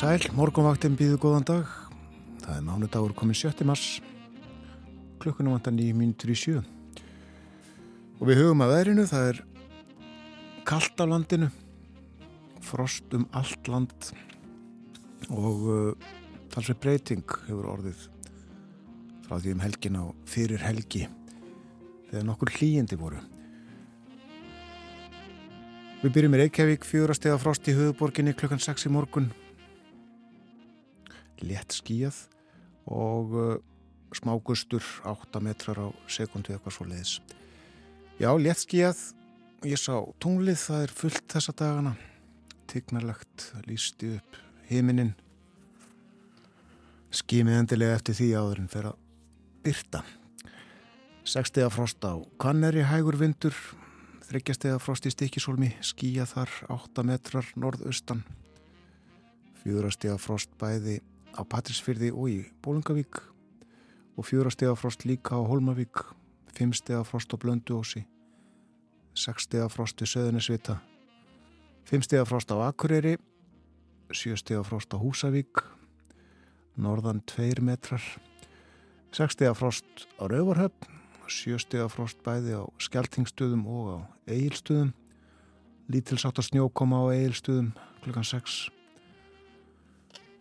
Sæl, morgunvaktin býðu góðan dag. Það er mánudagur komin 7. mars. Klukkunum vantar nýjum mínutur í sjö. Og við hugum að veðrinu, það er kallt á landinu, frost um allt land og uh, talsveit breyting hefur orðið frá því um helgin á fyrir helgi þegar nokkur hlýjandi voru. Við byrjum í Reykjavík, fjórastega frost í höfuborginni klukkan 6 í morgun létt skíjað og uh, smágustur 8 metrar á sekundu eitthvað svo leiðis. Já, létt skíjað, ég sá tunglið, það er fullt þessa dagana, tignarlegt, lísti upp heiminin, skimið endilega eftir því áður en fer að byrta. 6 steg frost á kanneri hægur vindur, 3 steg frost í stikisólmi, skíjað þar 8 metrar norðaustan, 4 steg frost bæði á Patrísfyrði og í Bólungavík og fjórastega frost líka á Holmavík, fimmstega frost á Blönduósi, sexstega frost í Söðunisvita, fimmstega frost á Akureyri, sjöstega frost á Húsavík, norðan tveir metrar, sexstega frost á Rauvarhöfn, sjöstega frost bæði á Skeltingstöðum og á Egilstöðum, lítilsáttar snjókoma á Egilstöðum klukkan 6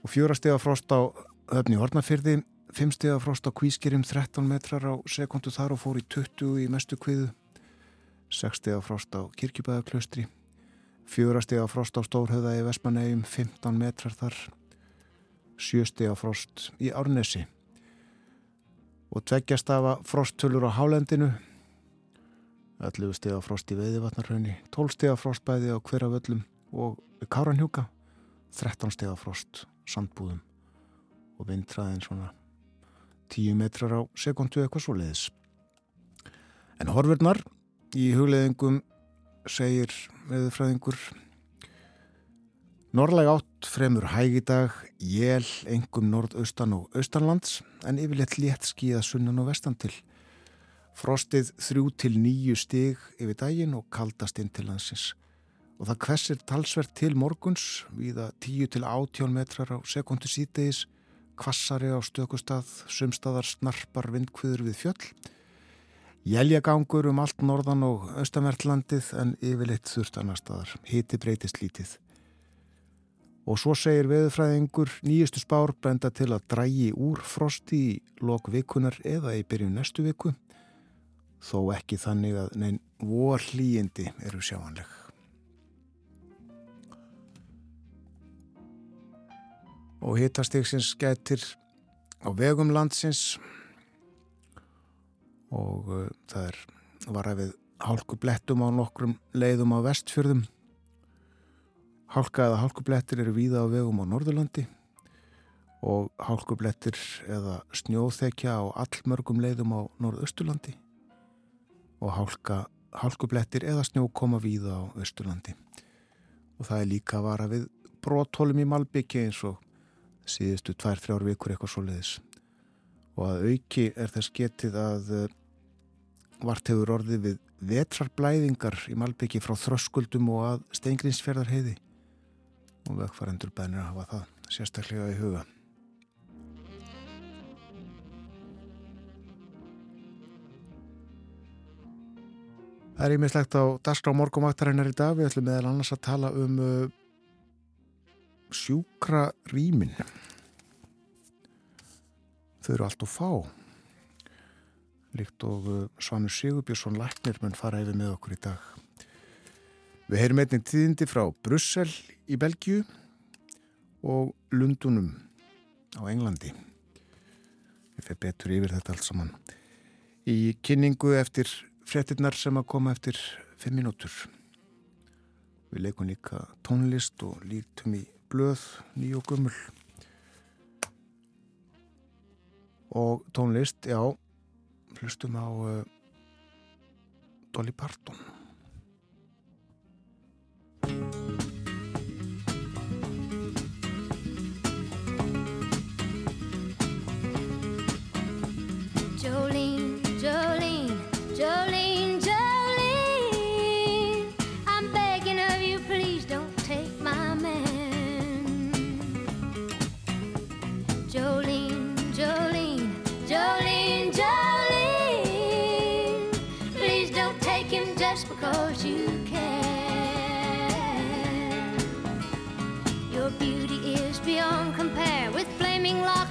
og fjórastega frost á höfni Hortnafyrði, fimmstega frost á Kvískerim 13 metrar á sekundu þar og fór í 20 í mestu kviðu, sekstega frost á Kirkjubæðaklaustri, fjórastega frost á Stórhauða í Vespanegjum 15 metrar þar, sjöstega frost í Árnesi. Og tveggjastava frosttölur á Hálendinu, 11 stega frost í Veiðivatnarhaunni, 12 stega frost bæði á Hverjavöllum og Káranhjúka, 13 stega frost sandbúðum og vindræðin svona 10 metrar á sekundu eitthvað svo leiðis. En horfurnar í hugleðingum segir veðurfræðingur Norrlæg átt fremur hægi dag, jél, engum norðaustan og austanlands en yfirleitt létt skíða sunnan og vestan til. Frostið þrjú til nýju stig yfir daginn og kaldast inn til landsins og það kvessir talsvert til morguns viða 10 til 18 metrar á sekundu sítegis, kvassari á stökustad, sumstaðar snarpar vindkviður við fjöll, jæljagangur um allt norðan og austamertlandið en yfirleitt þurft annar staðar, hiti breytist lítið. Og svo segir veðufræðingur nýjustu spár brenda til að drægi úr frosti í lok vikunar eða í byrjun næstu viku, þó ekki þannig að neinn vor hlýjindi eru sjáanleg. Og hittastiksins gætir á vegum landsins. Og uh, það er var að við hálkublettum á nokkrum leiðum á vestfjörðum. Hálka eða hálkublettir eru víða á vegum á Norðurlandi og hálkublettir eða snjóþekja á allmörgum leiðum á Norðausturlandi. Og hálka, hálkublettir eða snjó koma víða á Östurlandi og það er líka að vara við brótólum í Malbyggi eins og síðustu tvær, þrjár vikur eitthvað svo leiðis og að auki er þess getið að eh, vart hefur orðið við vetrarblæðingar í Malbyggi frá þröskuldum og að steingrinsferðar heiði og vökkvarendur bænir að hafa það sérstaklega í huga. Það er ímislegt á Darskrá morgumvaktarinnar í dag. Við ætlum meðal annars að tala um uh, sjúkra rýmin þau eru allt og fá. Líkt og uh, Svanur Sigurbjörnsson Læknir mun fara yfir með okkur í dag. Við heyrum einnig tíðindi frá Brussel í Belgiu og Lundunum á Englandi. Við fyrir betur yfir þetta allt saman. Í kynningu eftir frettinnar sem að koma eftir 5 minútur við leikum líka tónlist og lítum í blöð, ný og gummul og tónlist, já hlustum á uh, Dolly Parton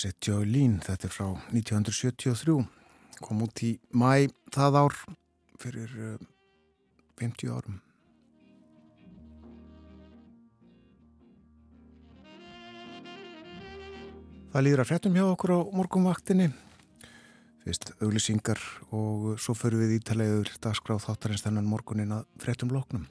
Sitt Jolene, þetta er frá 1973, kom út í mæ það ár fyrir eh, 50 árum. Það líður að fréttum hjá okkur á morgunvaktinni, fyrst auglýsingar og svo förum við ítalegur dagskráð þáttarins þennan morgunin að fréttum loknum.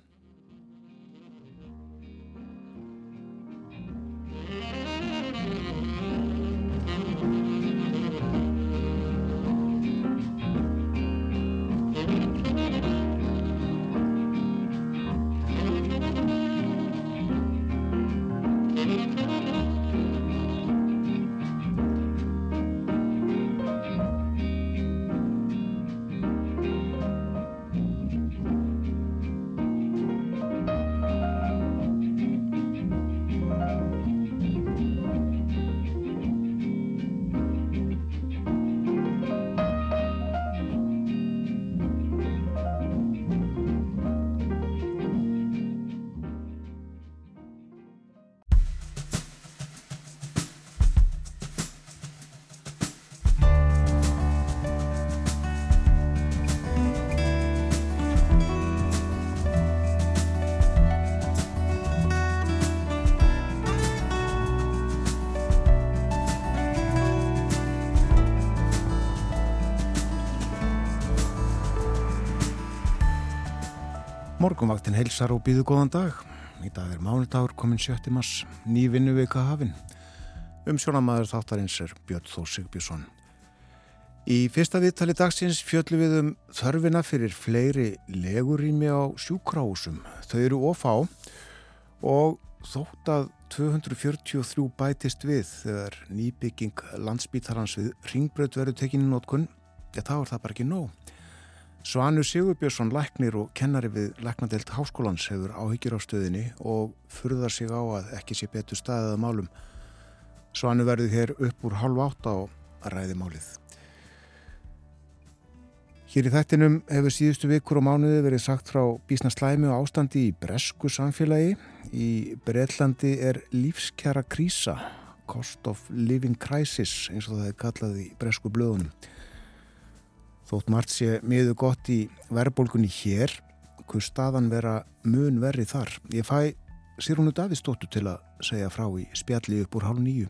Heilsar og býðu góðan dag. Í dag er mánudagur komin 7. mars, ný vinnuvika hafin. Umsjónamaður þáttarins er Björn Þór Sigbjörnsson. Í fyrsta viðtali dagsins fjöllum við um þörfina fyrir fleiri legurými á sjúkrahúsum. Þau eru ofá og þótt að 243 bætist við þegar nýbygging landsbítarans við ringbröð verður tekinni nótkun, ja þá er það bara ekki nóg. Svanur Sigurbjörnsson læknir og kennari við læknadelt háskólans hefur áhyggjur á stöðinni og furðar sig á að ekki sé betur staðið að málum. Svanur verður hér upp úr halv átta og ræði málið. Hér í þættinum hefur síðustu vikur og mánuði verið sagt frá bísna slæmi og ástandi í bresku samfélagi. Í Breitlandi er lífskjara krísa, cost of living crisis eins og það er kallað í bresku blöðunum. Þótt margt sé miður gott í verðbólgunni hér, hvur staðan vera mun verri þar. Ég fæ Sýrúnu Davíðsdóttur til að segja frá í spjalli upp úr hálf nýju.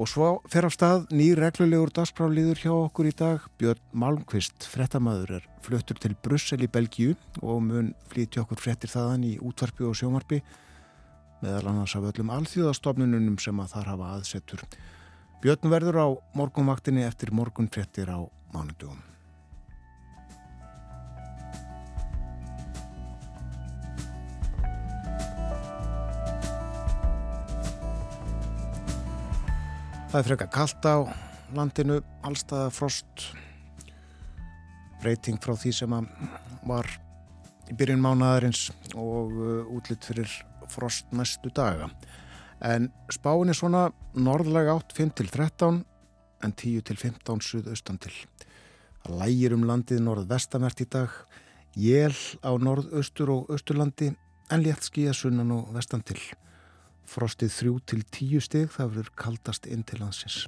Og svo fer af stað ný reglulegur dagspráliður hjá okkur í dag. Björn Malmqvist, frettamæður, er fluttur til Brussel í Belgíu og mun flýti okkur frettir þaðan í útvarpi og sjómarpi meðal annars af öllum alþjóðastofnunum sem að þar hafa aðsettur. Björn verður á morgunvaktinni eftir morgun frettir á mánundugum. Það er freka kallt á landinu, allstaða frost, breyting frá því sem var í byrjun mánadarins og uh, útlitt fyrir frost næstu daga. En spáin er svona norðlega átt 5-13 en 10-15 suðaustan til. Það lægir um landið norð-vestamert í dag, jél á norð-austur og austurlandi en létt skíja sunnan og vestan til. Frostið 3-10 stig, það verður kaldast inn til landsins.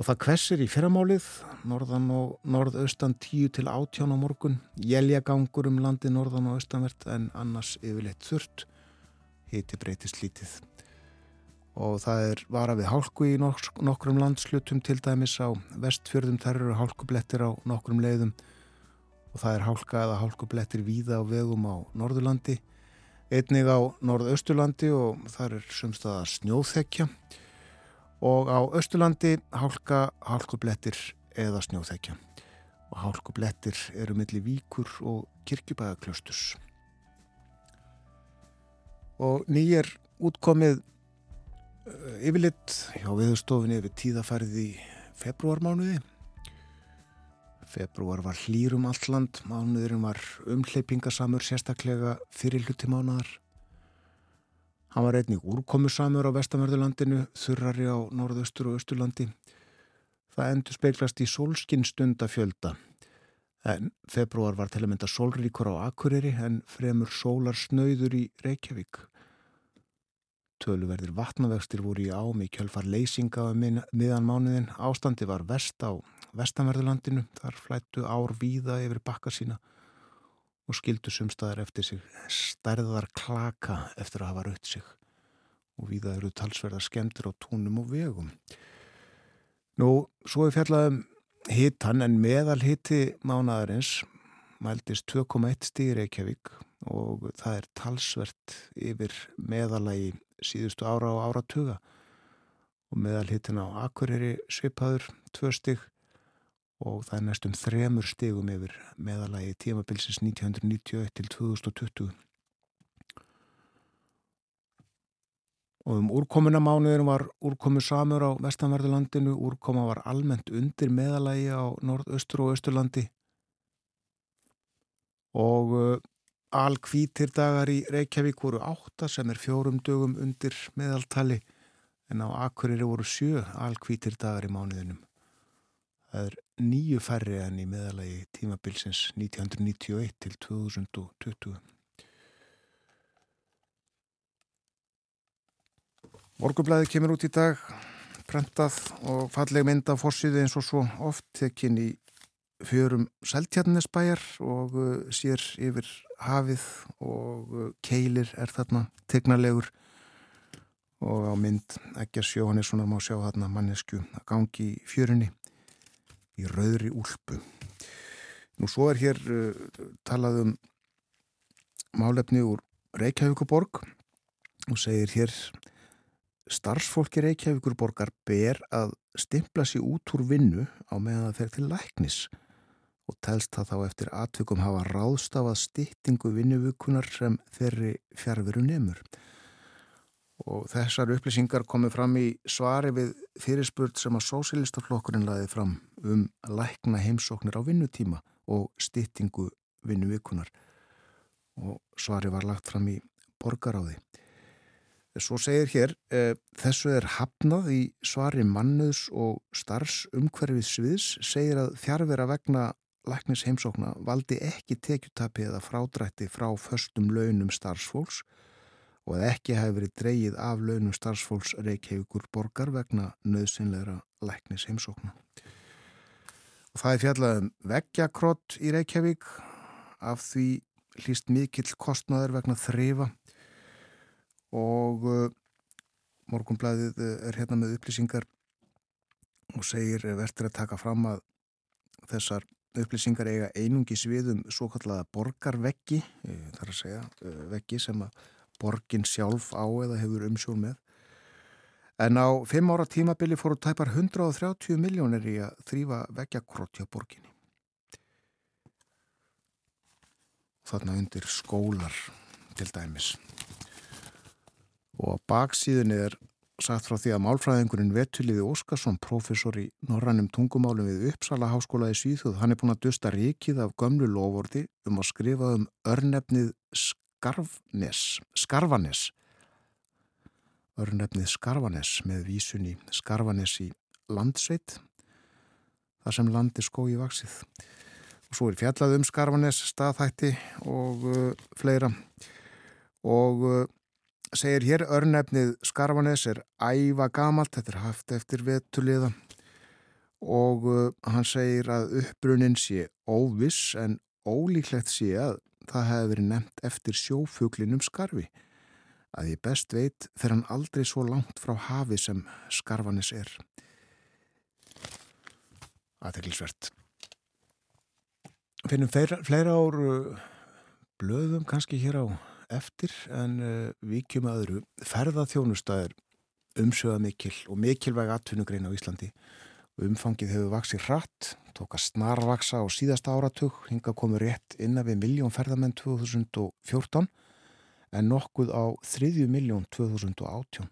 Og það kvessir í fyrramálið, norðan og norðaustan 10-18 á morgun, jæljagangur um landið norðan og austanvert en annars yfirleitt þurrt, hiti breytist lítið. Og það er vara við hálku í nokkrum landslutum til dæmis á vestfjörðum, þar eru hálkublettir á nokkrum leiðum. Og það er hálka eða hálkublettir víða á vegum á norðurlandi einnig á norðausturlandi og þar er sumstaða snjóþekja. Og á austurlandi hálka hálkublettir eða snjóþekja. Og hálkublettir eru millir víkur og kirkjubæðaklöstus og nýjir útkomið yfirlitt hjá viðstofinni yfir tíðafærið í februarmánuði Februar var hlýrum allt land, mánuðurinn var umhleypingasamur sérstaklega fyrir hluti mánuðar. Hann var einnig úrkomusamur á vestamörðurlandinu, þurrari á norðaustur og austurlandi. Það endur speiklast í solskinstunda fjölda. En februar var til að mynda solríkur á Akureyri en fremur sólar snöyður í Reykjavík. Töluverðir vatnavegstir voru í ámi kjölfar leysinga um miðan mánuðin. Ástandi var vest á vestanverðurlandinu, þar flættu ár víða yfir bakka sína og skildu sumstaðar eftir sig stærðar klaka eftir að hafa raut sig og víða eru talsverðar skemmtir á túnum og vegum. Nú, svo er fjallaðum hittan en meðal hitti mánadarins mæltist 2,1 stíð Reykjavík og það er talsvert yfir meðalagi síðustu ára og áratuga og meðal hittin á Akureyri svipaður 2 stíð og það er næstum þremur stegum yfir meðalagi tímabilsins 1991 til 2020. Og um úrkomuna mánuðin var úrkomu samur á vestanverðurlandinu, úrkoma var almennt undir meðalagi á norðaustur og austurlandi og uh, alkvítir dagar í Reykjavík voru átta sem er fjórum dögum undir meðaltali en á Akureyri voru sjö alkvítir dagar í mánuðinum. Það er nýju færri enn í meðalagi tímabilsins 1991 til 2020. Morgublaði kemur út í dag, prentað og falleg mynd af fórsýði eins og svo oft tekinn í fjörum Seltjarnesbæjar og uh, sér yfir hafið og uh, keilir er þarna tegnalegur og á mynd ekki að sjó hann er svona má sjá þarna mannesku að gangi í fjörunni í rauðri úlpu. Nú svo er hér uh, talað um málefni úr Reykjavíkuborg og segir hér starfsfólki Reykjavíkurborgar ber að stimpla sér út úr vinnu á meðan það fer til læknis og telst það þá eftir atvikum hafa ráðstafað stýttingu vinnuvukunar sem þeirri fjárveru nefnur og þessar upplýsingar komið fram í svari við fyrirspurt sem að sósilistaflokkurinn laði fram um lækna heimsóknir á vinnutíma og styttingu vinnuvikunar og svari var lagt fram í borgaráði. Svo segir hér, e, þessu er hafnað í svari mannuðs og starfsumhverfið sviðs, segir að þjárvera vegna læknis heimsókna valdi ekki tekjutapi eða frádrætti frá förstum launum starfsfólks og að ekki hafi verið dreyið af launum starfsfólks Reykjavíkur borgar vegna nöðsynleira læknis heimsókna. Og það er fjallað um veggjakrótt í Reykjavík af því hlýst mikill kostnaður vegna þrifa og uh, morgunblæðið uh, er hérna með upplýsingar og segir verður að taka fram að þessar upplýsingar eiga einungi sviðum svo kallaða borgarveggi, þar að segja veggi sem að borgin sjálf á eða hefur umsjón með. En á fimm ára tímabili fóru tæpar 130 miljónir í að þrýfa veggjakrótt hjá borginni. Þarna undir skólar til dæmis. Og baksíðunni er sagt frá því að málfræðingurinn Vetuliði Óskarsson, professor í norrannum tungumálum við Uppsala háskóla í Svíþjóð, hann er búin að dusta ríkið af gömlu lovordi um að skrifa um örnefnið Skarfnes, Skarfanes, örnefnið Skarfanes með vísun í Skarfanes í landsveit, þar sem landi skói vaksið. Og svo er fjallað um Skarfanes, staðhætti og uh, fleira og uh, segir hér örnefnið Skarfanes er æfa gamalt, þetta er haft eftir vetuliða og uh, hann segir að uppbrunnin sé óviss en ólíklegt sé að það hefði verið nefnt eftir sjófuglinum Skarfi að ég best veit þegar hann aldrei svo langt frá hafi sem Skarfanes er. Aðteglisvert. Finnum fleira ár blöðum kannski hér á eftir en uh, vikjum aðru ferðaþjónustæður umsöða mikil og mikilvæg atvinnugrein á Íslandi. Umfangið hefur vaksið hratt, tók að snarvaksa á síðasta áratug, hinga komur rétt innan við miljón ferðamenn 2014 en nokkuð á þriðju miljón 2018.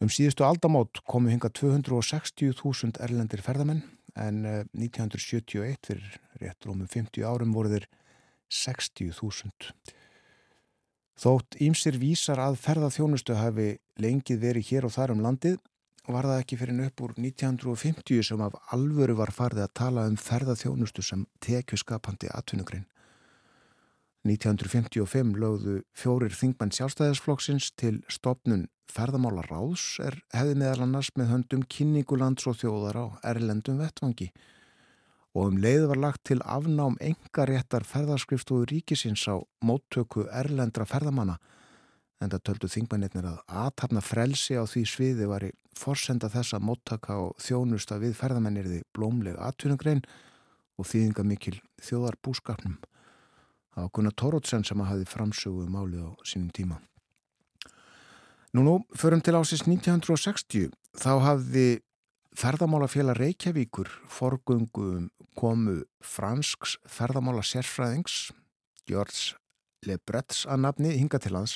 Um síðustu aldamót komu hinga 260.000 erlendir ferðamenn en uh, 1971 fyrir rétt rúmum 50 árum voru þeir 60.000. Þótt ímsir vísar að ferðaþjónustu hafi lengið verið hér og þar um landið var það ekki fyrir upp úr 1950 sem af alvöru var farið að tala um ferðaþjónustu sem tekjuskapandi atvinnugrein. 1955 lögðu fjórir þingmenn sjálfstæðisflokksins til stopnun ferðamála ráðs er hefði meðal annars með höndum kynningulands og þjóðar á erlendum vettvangi og um leið var lagt til afnám engaréttar ferðarskrifstofu ríkisins á móttöku erlendra ferðamanna en það töldu þingmennir að aðtapna frelsi á því sviði var í forsenda þessa móttaka og þjónusta við ferðamennirði blómleg atvinnugrein og þýðinga mikil þjóðar búskapnum. Það var Gunnar Tórótsen sem að hafi framsöguð um málið á sínum tíma. Nú nú, förum til ásins 1960, þá hafði Ferðamálafélag Reykjavíkur forgöngum komu fransks ferðamála sérfræðings George Lebretz að nafni hinga til hans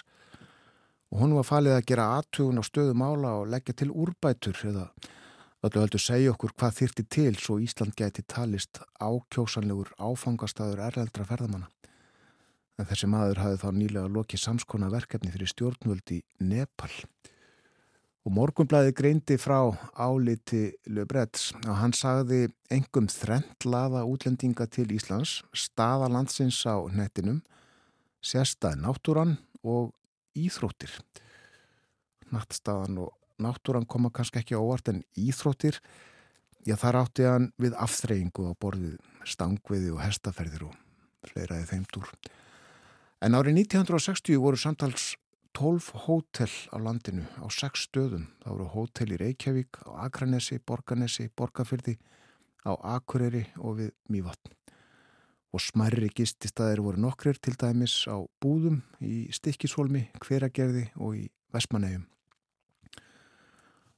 og hún var falið að gera aðtugun á stöðu mála og leggja til úrbætur eða öllu heldur segja okkur hvað þyrti til svo Ísland geti talist ákjósanlegur áfangastadur erleldra ferðamanna. En þessi maður hafði þá nýlega lokið samskona verkefni fyrir stjórnvöldi Nepal. Og morgunblæði greindi frá áliti Löbretts og hann sagði engum þrent laða útlendinga til Íslands, staða landsins á nettinum, sérstæði náttúran og íþróttir. Nattstaðan og náttúran koma kannski ekki óvart en íþróttir, já þar átti hann við afþreyingu á borðið stangviði og hestaferðir og fleiraði þeimtúr. En árið 1960 voru samtals 12 hótel á landinu á 6 stöðum. Það voru hótel í Reykjavík, á Akranesi, Borganesi, Borgafyrði, á Akureyri og við Mývatn. Og smærri gististæðir voru nokkrir til dæmis á Búðum, í Stikkishólmi, Hveragerði og í Vestmannegjum.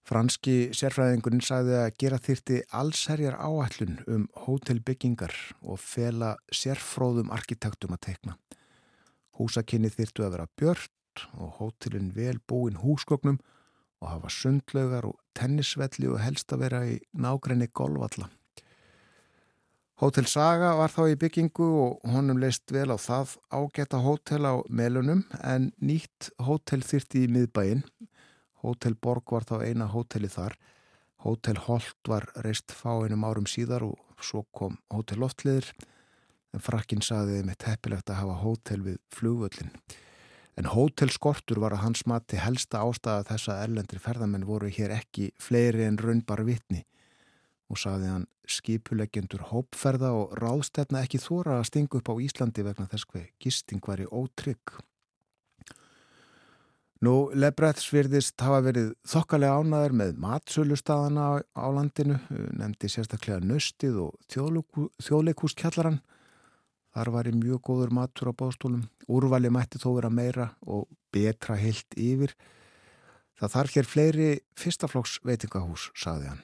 Franski sérfræðingurinn sagði að gera þyrti allserjar áallun um hótelbyggingar og fela sérfróðum arkitektum að teikna. Húsakinni þyrtu að vera björn og hótelin vel búin húsgögnum og hafa sundlaugar og tennisvelli og helst að vera í nágrenni golvalla. Hótel Saga var þá í byggingu og honum leist vel á það ágæta hótel á melunum en nýtt hótel þyrti í miðbæin. Hótel Borg var þá eina hóteli þar. Hótel Holt var reist fáinum árum síðar og svo kom Hótel Loftliður en frakkin saðiði með teppilegt að hafa hótel við flugvöllin. En hótelskortur var að hans mati helsta ástæða þess að erlendri ferðamenn voru hér ekki fleiri en raunbar vitni og saði hann skipuleggjendur hópferða og ráðstefna ekki þóra að stinga upp á Íslandi vegna þess hver gisting var í ótrygg. Nú, Lebretts virðist hafa verið þokkalega ánaður með matsölustadana á, landinu, nefndi sérstaklega nöstið og þjóðleikúskjallaran. Þar var í mjög góður matur á bóstólum. Úrvali mætti þó vera meira og betra heilt yfir. Það þarf hér fleiri fyrstaflokks veitingahús, saði hann.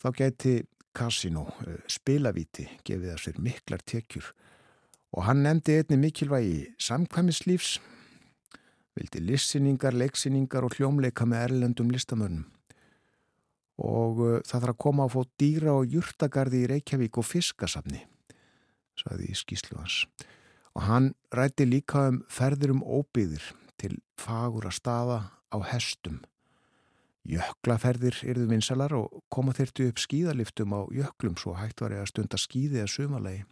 Þá gæti Casino, eh, spilavíti, gefið að sér miklar tekjur og hann nefndi einni mikilvægi samkvæmislífs vildi lissinningar, leiksinningar og hljómleika með erlendum listamörnum. Og uh, það þarf að koma að fá dýra og júrtagarði í Reykjavík og fiskasafni, saði í skýslu hans. Og hann rætti líka um ferður um óbyðir til fagura staða á hestum. Jöklaferðir yrðu vinsalar og koma þeirtu upp skíðaliftum á jöklum svo hægt var ég að stunda skíði að sumalegi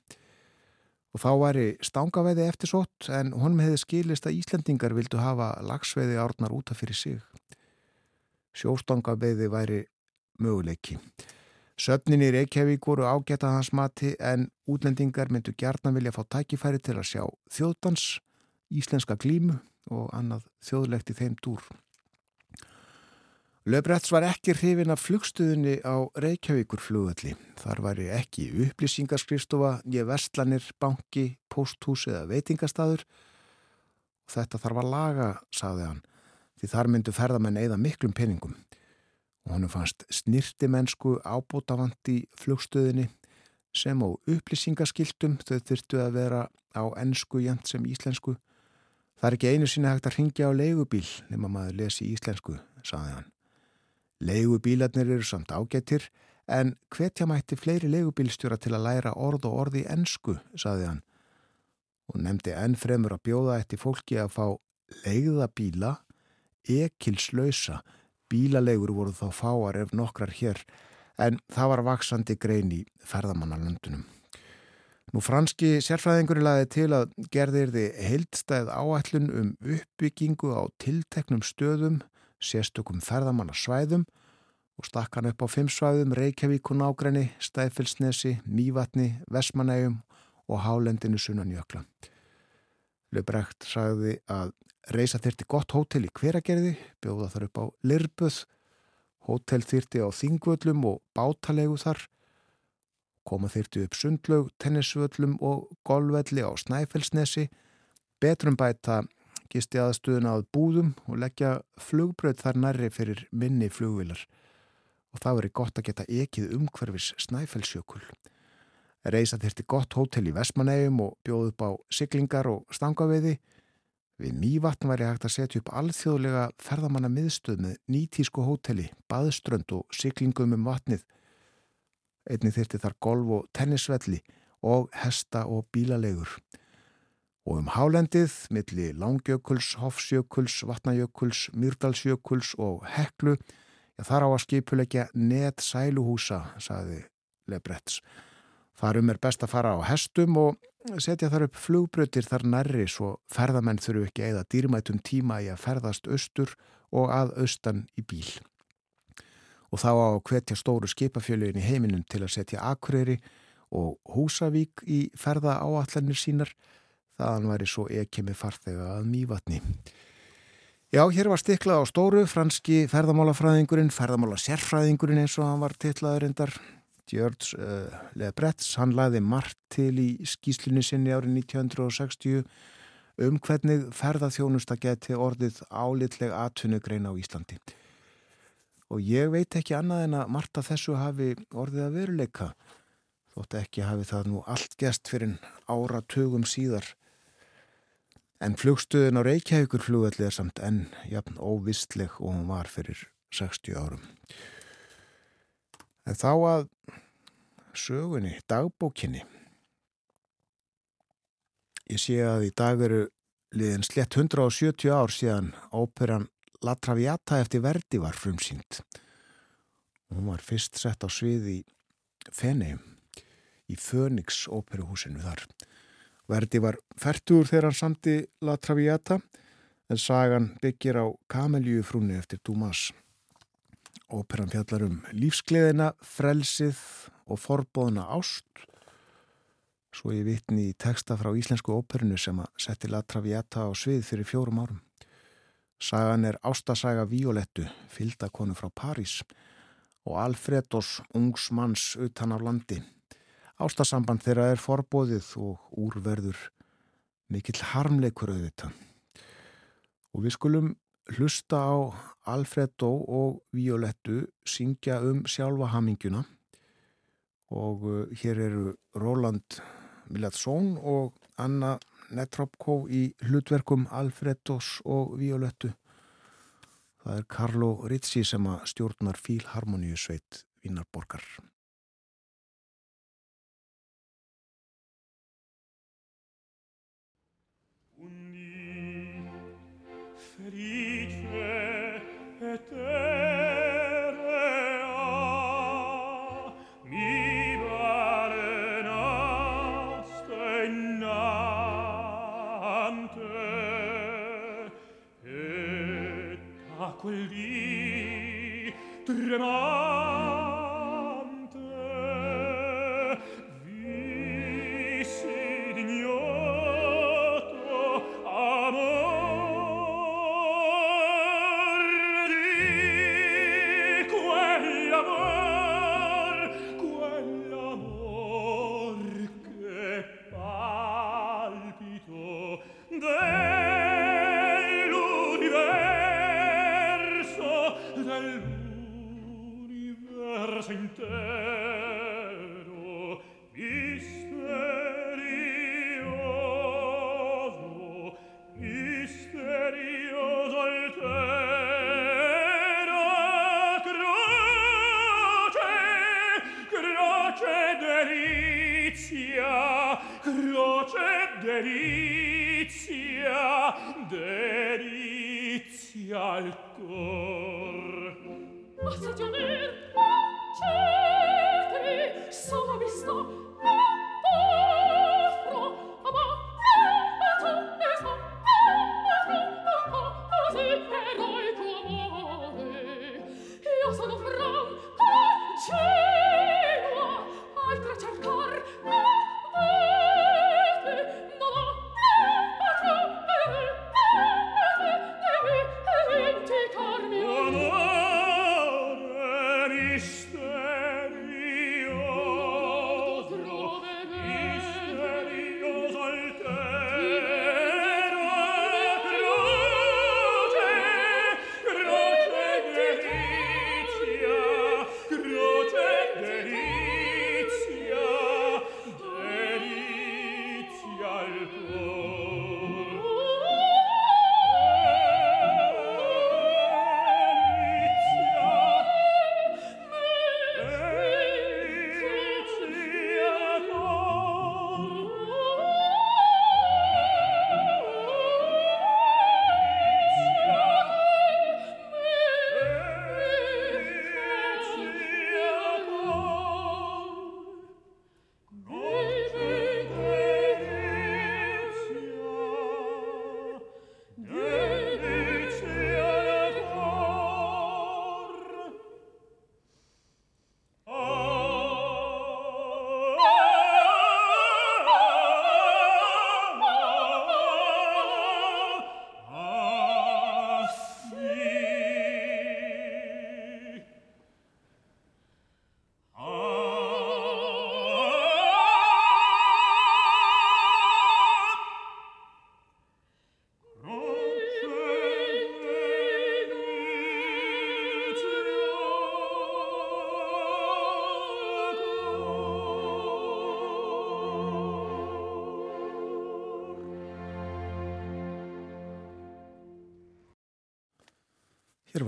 og þá væri stangaveiði eftir sott en honum hefði skilist að Íslendingar vildu hafa lagsveiði árnar útaf fyrir sig. Sjóstangaveiði væri möguleiki. Söfnin í Reykjavík voru ágætað hans mati en útlendingar myndu gertna vilja fá tækifæri til að sjá þjóðdans, íslenska glímu og annað þjóðlegt í þeim dúr. Löfbretts var ekki hrifin af flugstuðinni á Reykjavíkur flugölli. Þar væri ekki upplýsingarskristofa, ég verslanir, banki, posthús eða veitingastadur. Þetta þarf að laga, saði hann, því þar myndu ferðamenn eða miklum peningum. Og honum fannst snirtimennsku ábútafant í flugstuðinni sem á upplýsingaskiltum þau þurftu að vera á ennsku jæmt sem íslensku. Það er ekki einu sinni hægt að ringja á leigubíl nema maður lesi íslensku, saði hann. Leigubílarnir eru samt ágættir en hvetja mætti fleiri leigubílstjóra til að læra orð og orði ennsku, saði hann. Hún nefndi enn fremur að bjóða eftir fólki að fá leiða bíla, ekilslausa, bílalegur voru þá fáar ef nokkrar hér en það var vaksandi grein í ferðamannalöndunum. Nú franski sérfræðingur laði til að gerðir þið heildstæð áætlun um uppbyggingu á tilteknum stöðum sérstökum ferðamannarsvæðum og stakkan upp á fimm svæðum Reykjavík og Nágræni, Stæfellsnesi, Mývatni, Vesmanægum og Hálendinu Sunnanjökla. Löbrekt sagði að reysa þyrti gott hótel í hveragerði, bjóða þar upp á Lirbuð, hótel þyrti á Þingvöllum og Bátalegu þar, koma þyrti upp Sundlaug, Tennisvöllum og Golvelli á Snæfellsnesi, betrum bæta gisti aðstöðuna að búðum og leggja flugbröð þar nærri fyrir minni flugvilar og það veri gott að geta ekið umhverfis snæfellsjökul. Reisa þurfti gott hótel í Vestmanægum og bjóð upp á siglingar og stangaveiði. Við Mývatn væri hægt að setja upp alþjóðlega ferðamanna miðstöð með nýtísku hóteli, baðströnd og siglingum um vatnið. Einni þurfti þar golf og tennisvelli og hesta og bílalegur og um hálendið milli Langjökuls, Hofsjökuls, Vatnajökuls, Myrdalsjökuls og Heklu. Já, þar á að skipulegja net sæluhúsa, saði Lebretts. Þarum er best að fara á hestum og setja þar upp flugbröðir þar nærri svo ferðamenn þurfu ekki eða dýrmætum tíma í að ferðast austur og að austan í bíl. Og þá á hvetja stóru skipafjöluðin í heiminum til að setja Akureyri og Húsavík í ferða áallanir sínar þaðan væri svo ekki með farþega að mývatni. Já, hér var stiklað á stóru, franski ferðamálafræðingurinn, ferðamála sérfræðingurinn eins og hann var tillaður endar, George uh, Lebretts, hann laði margt til í skýslunni sinni árið 1960 um hvernig ferðaþjónusta geti orðið álitleg atvinnugrein á Íslandi. Og ég veit ekki annað en að margt af þessu hafi orðið að veruleika, þótt ekki hafi það nú allt gest fyrir ára tögum síðar En flugstöðun á Reykjavíkur flugvelli er samt enn jafn óvistleg og hún var fyrir 60 árum. En þá að sögunni, dagbókinni. Ég sé að í dag eru liðin slett 170 ár síðan óperan La Traviata eftir Verdi var frumsýnd. Hún var fyrst sett á svið í Fenei, í Fönix óperuhúsinu þar. Verdi var færtur þegar hann samti La Traviata en sagan byggir á Kameljufrúni eftir Dumas. Óperan fjallar um lífsgleðina, frelsið og forbóðna ást. Svo ég vitni í texta frá íslensku óperinu sem að setti La Traviata á svið fyrir fjórum árum. Sagan er ástasaga Violettu, fylgdakonu frá París og Alfredos, ungsmanns utan af landi. Ástasamband þeirra er forbóðið og úrverður mikill harmleikur auðvitað. Og við skulum hlusta á Alfredo og Violettu syngja um sjálfa haminguna og uh, hér eru Roland Milatsson og Anna Netropko í hlutverkum Alfredos og Violettu. Það er Carlo Rizzi sem að stjórnar Fílharmoníu sveit Vínarborgar. felice eterea mi et a quel dì tremare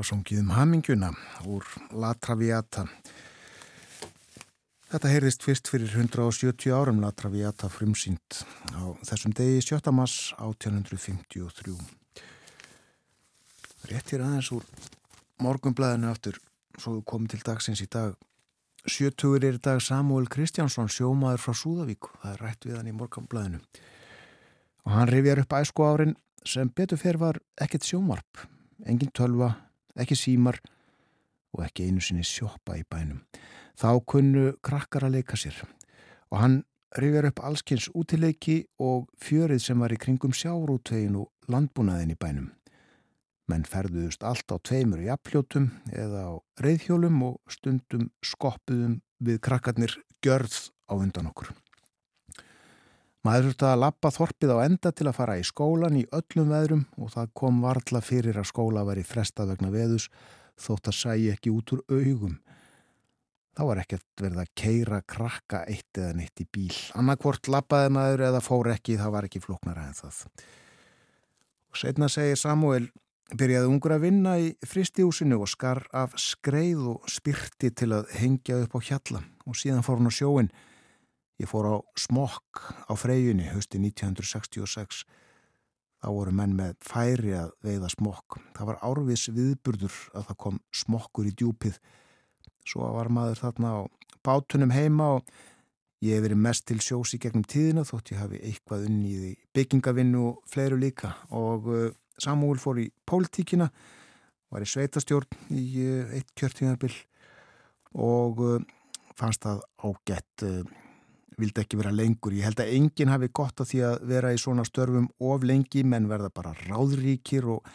var songið um haminguna úr La Traviata. Þetta heyrðist fyrst fyrir 170 árum La Traviata frumsýnd á þessum degi 7. mass 1853. Réttir aðeins úr morgumblæðinu aftur svo komum til dagsins í dag. Sjötugur er í dag Samuel Kristjánsson, sjómaður frá Súðavík. Það er rætt við hann í morgumblæðinu. Og hann rifjar upp æsku árin sem betur fyrir var ekkert sjómarp, engin tölva, ekki símar og ekki einu sinni sjópa í bænum. Þá kunnu krakkar að leika sér og hann rifjar upp allskynns útileiki og fjörið sem var í kringum sjárútvegin og landbúnaðin í bænum. Menn ferðuðust allt á tveimur jafnljótum eða á reyðhjólum og stundum skoppuðum við krakkarnir gjörð á undan okkur. Maður þurfti að lappa þorpið á enda til að fara í skólan í öllum veðrum og það kom varðla fyrir að skóla veri fresta vegna veðus þótt að sæi ekki út úr augum. Þá var ekkert verið að keira krakka eitt eða neitt í bíl. Annarkvort lappaði maður eða fór ekki, það var ekki floknara en það. Og setna segir Samuel, byrjaði ungur að vinna í fristihúsinu og skar af skreið og spyrti til að hengja upp á hjalla og síðan fór hann á sjóin. Ég fór á smokk á freyjunni hösti 1966. Þá voru menn með færi að veiða smokk. Það var árvis viðburður að það kom smokkur í djúpið. Svo var maður þarna á bátunum heima og ég hef verið mest til sjós í gegnum tíðina þótt ég hafi eitthvað unni í byggingavinnu og fleiru líka og uh, Samúl fór í pólitíkina, var í sveitastjórn í uh, eitt kjörtíðarbill og uh, fannst það ágætt vildi ekki vera lengur. Ég held að enginn hafi gott á því að vera í svona störfum of lengi menn verða bara ráðríkir og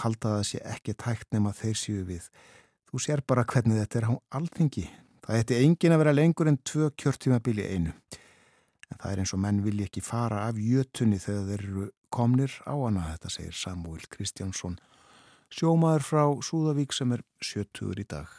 halda það sé ekki tækt nema þeir séu við. Þú sér bara hvernig þetta er á alþingi. Það ætti enginn að vera lengur en tvö kjörtímabili einu. En það er eins og menn vilja ekki fara af jötunni þegar þeir eru komnir á hana, þetta segir Samuel Kristjánsson, sjómaður frá Súðavík sem er 70 í dag.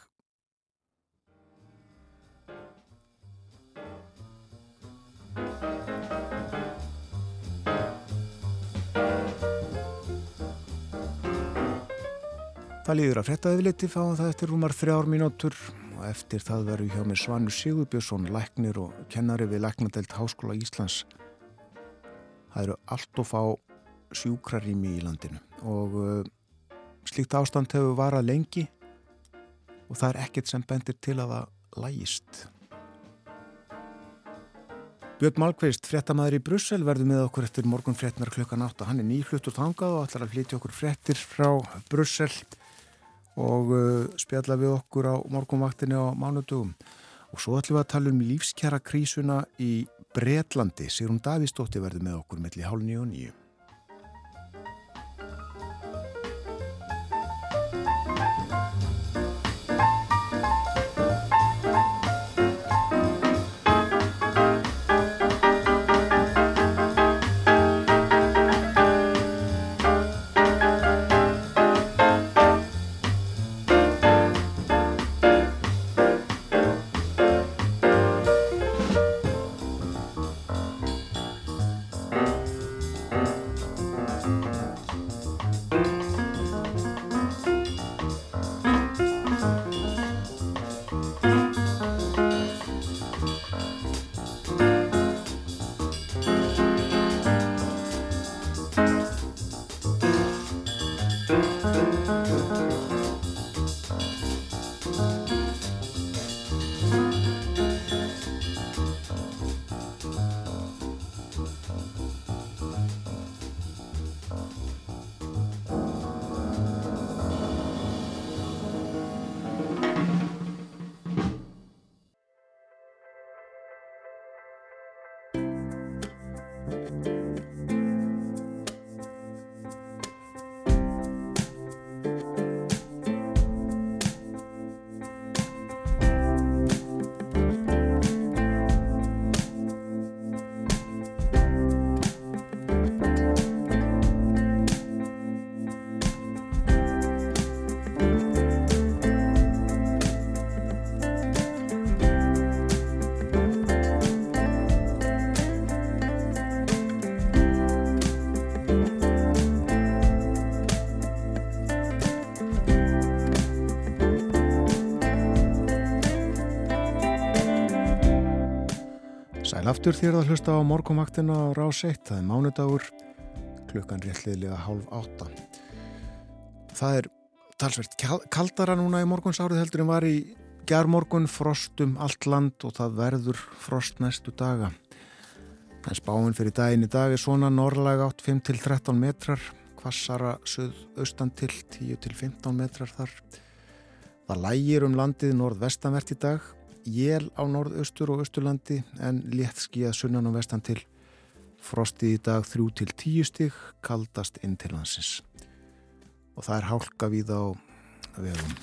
Það líður að fretta yfirleiti fáum það eftir rúmar þrjár mínútur og eftir það veru hjá með Svanur Sigurbjörnsson, læknir og kennari við Læknadelt Háskóla Íslands. Það eru allt og fá sjúkrarými í landinu og uh, slíkt ástand hefur varað lengi og það er ekkert sem bendir til að það lægist. Björn Malkveist, frettamæður í Brussel, verður með okkur eftir morgun frettnar klukkan 8. Hann er nýflutt og tangað og ætlar að flytja okkur frettir frá Brussel og uh, spjalla við okkur á morgunvaktinni á mánudugum. Og svo ætlum við að tala um lífskjara krísuna í Bretlandi. Sigrun Davísdóttir verður með okkur melli hálf nýju og nýju. Aftur þér að hlusta á morgumaktina á rás 1, það er mánudagur, klukkan réttliðlega hálf átta. Það er talsvert kaldara núna í morgunsárið heldur en var í gerðmorgun, frostum allt land og það verður frost næstu daga. En spáinn fyrir daginn í dag er svona norrlega átt 5-13 metrar, kvassara söð-austan til 10-15 metrar þar. Það lægir um landið norð-vestanvert í dag jél á norðaustur og austurlandi en létt skíða sunnan og vestan til frostið í dag 3 til 10 stig kaldast inn til hansins og það er hálka við á vegum.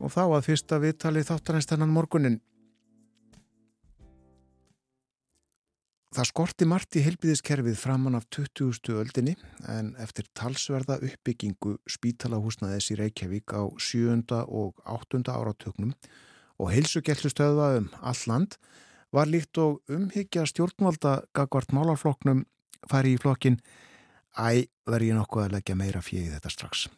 Og þá að fyrsta viðtali þáttanæst hennan morgunin. Það skorti margt í helbiðiskerfið framann af 20. öldinni en eftir talsverða uppbyggingu spítalahúsnaðis í Reykjavík á 7. og 8. áratöknum og heilsugellustöða um all land var líkt og umhyggja stjórnvalda gagvart málarfloknum fari í flokkin Æ, verð ég nokkuð að leggja meira fjögi þetta strax.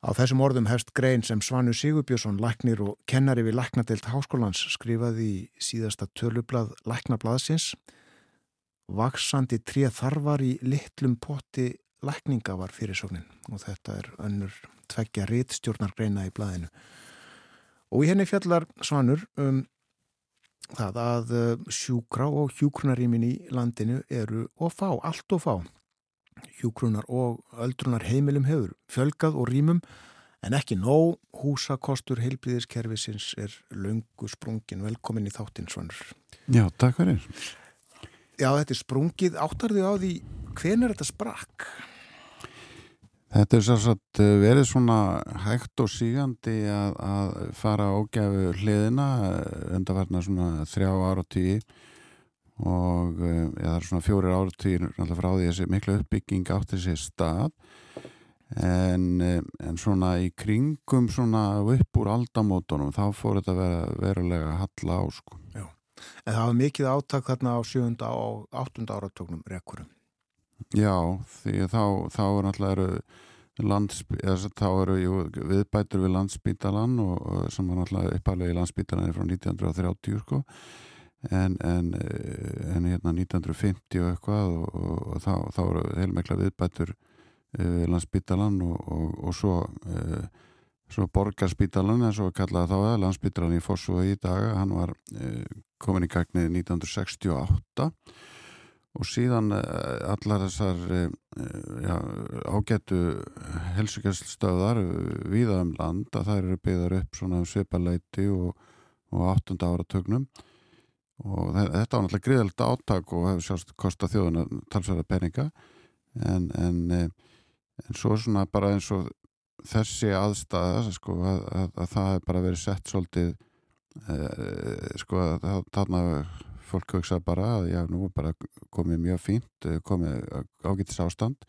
Á þessum orðum hefst grein sem Svanu Sigurbjörnsson, læknir og kennari við Læknadelt Háskólans skrifaði í síðasta tölublað Læknablaðsins. Vaksandi tré þarfar í litlum potti lækninga var fyrirsóknin og þetta er önnur tveggja réttstjórnargreina í blaðinu. Og í henni fjallar Svanur um það að eh, sjúkra og hjúkrunarímin í landinu eru og fá, allt og fá hjúkrunar og öldrunar heimilum hefur fjölgað og rýmum en ekki nóg. Húsakostur heilblíðiskerfisins er löngu sprungin velkomin í þáttinn svonur Já, takk fyrir. Já, þetta er sprungið, áttar þið á því hven er þetta sprakk? Þetta er sérsagt eh, verið svona hægt og sígandi að, að fara ágæfu hliðina undarverna svona þrjá ára og tíu og ja, eh, það er svona fjórir áratýr frá því þessi miklu uppbygging átti sér stað en, eh, en svona í kringum svona upp úr aldamótonum þá fór þetta vera, verulega halla á sko. Já, en það var mikið áttak þarna á sjönda og áttunda áratögnum rekkurum. Já, því þá, þá er náttúrulega Lands, þá eru viðbætur við landsbítalan og, og sem var náttúrulega uppalvegi landsbítalan frá 1930 sko en, en, eh, en hérna 1950 og eitthvað og, og, og þá, þá eru heilmekla viðbættur uh, landsbytalan og, og svo, uh, svo borgarspítalan en svo kallaði þá að landsbytalan í Fossúi í dag hann var uh, komin í gagnið 1968 og síðan allar þessar já, ágættu helsugjaststöðar viða um land að það eru byggðar upp svona um svipaleiti og, og áttunda ára tögnum og þetta var náttúrulega gríðalegt áttak og hefur sjást kostað þjóðuna talsverða peninga. En, en, eh, en svo svona bara eins og þessi aðstæða sko, að, að, að það hefur bara verið sett svolítið e, sko að þarna fólk hugsa bara að já nú er bara komið mjög fínt eh, komið ágættis ástand.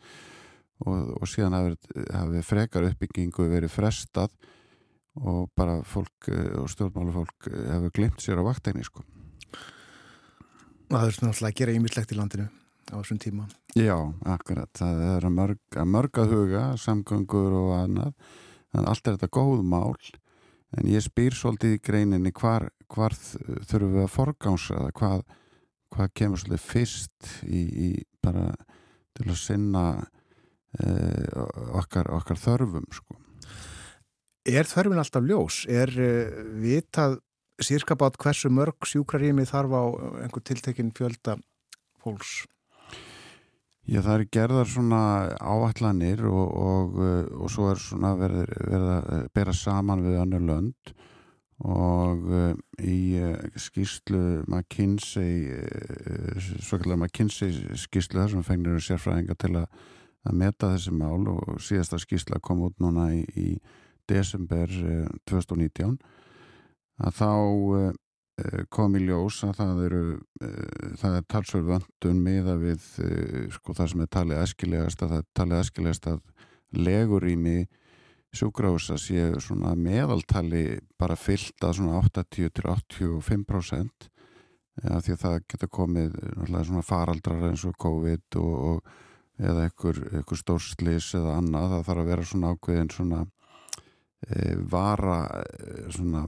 Og, og síðan hafi frekar uppbyggingu verið frestað og bara fólk og stjórnmálufólk hefur glimt sér á vaktegni sko Það er náttúrulega að gera ímislegt í landinu á þessum tíma. Já, akkurat. Það er að mörg, að mörg að huga, samgöngur og annað. Þannig að allt er þetta góð mál. En ég spýr svolítið í greininni hvar, hvar þurfum við að forgánsa það, hvað, hvað kemur svolítið fyrst í, í bara til að sinna eh, okkar, okkar þörfum sko. Er þörfin alltaf ljós? Er uh, vitað sírkabátt hversu mörg sjúkrarými þarf á einhver tiltekinn fjölda fólks? Já, það er gerðar svona áallanir og, og, og svo er svona verið, verið að bera saman við annar lönd og uh, í uh, skýrslu McKinsey uh, svo kallar McKinsey skýrslu þar sem fengnir sérfræðinga til að, að meta þessi mál og síðasta skýrsla kom út núna í, í desember 2019 að þá uh, kom í ljós að það eru uh, það er talsverð vöndun miða við sko það sem er talið eskilegast að það er talið eskilegast að legurými sjúgrása séu svona meðaltali bara fyllt að svona 80-85% ja, því að það getur komið svona faraldrar eins og COVID og, og eða einhver, einhver stórslis eða annað, það þarf að vera svona ákveðin svona vara svona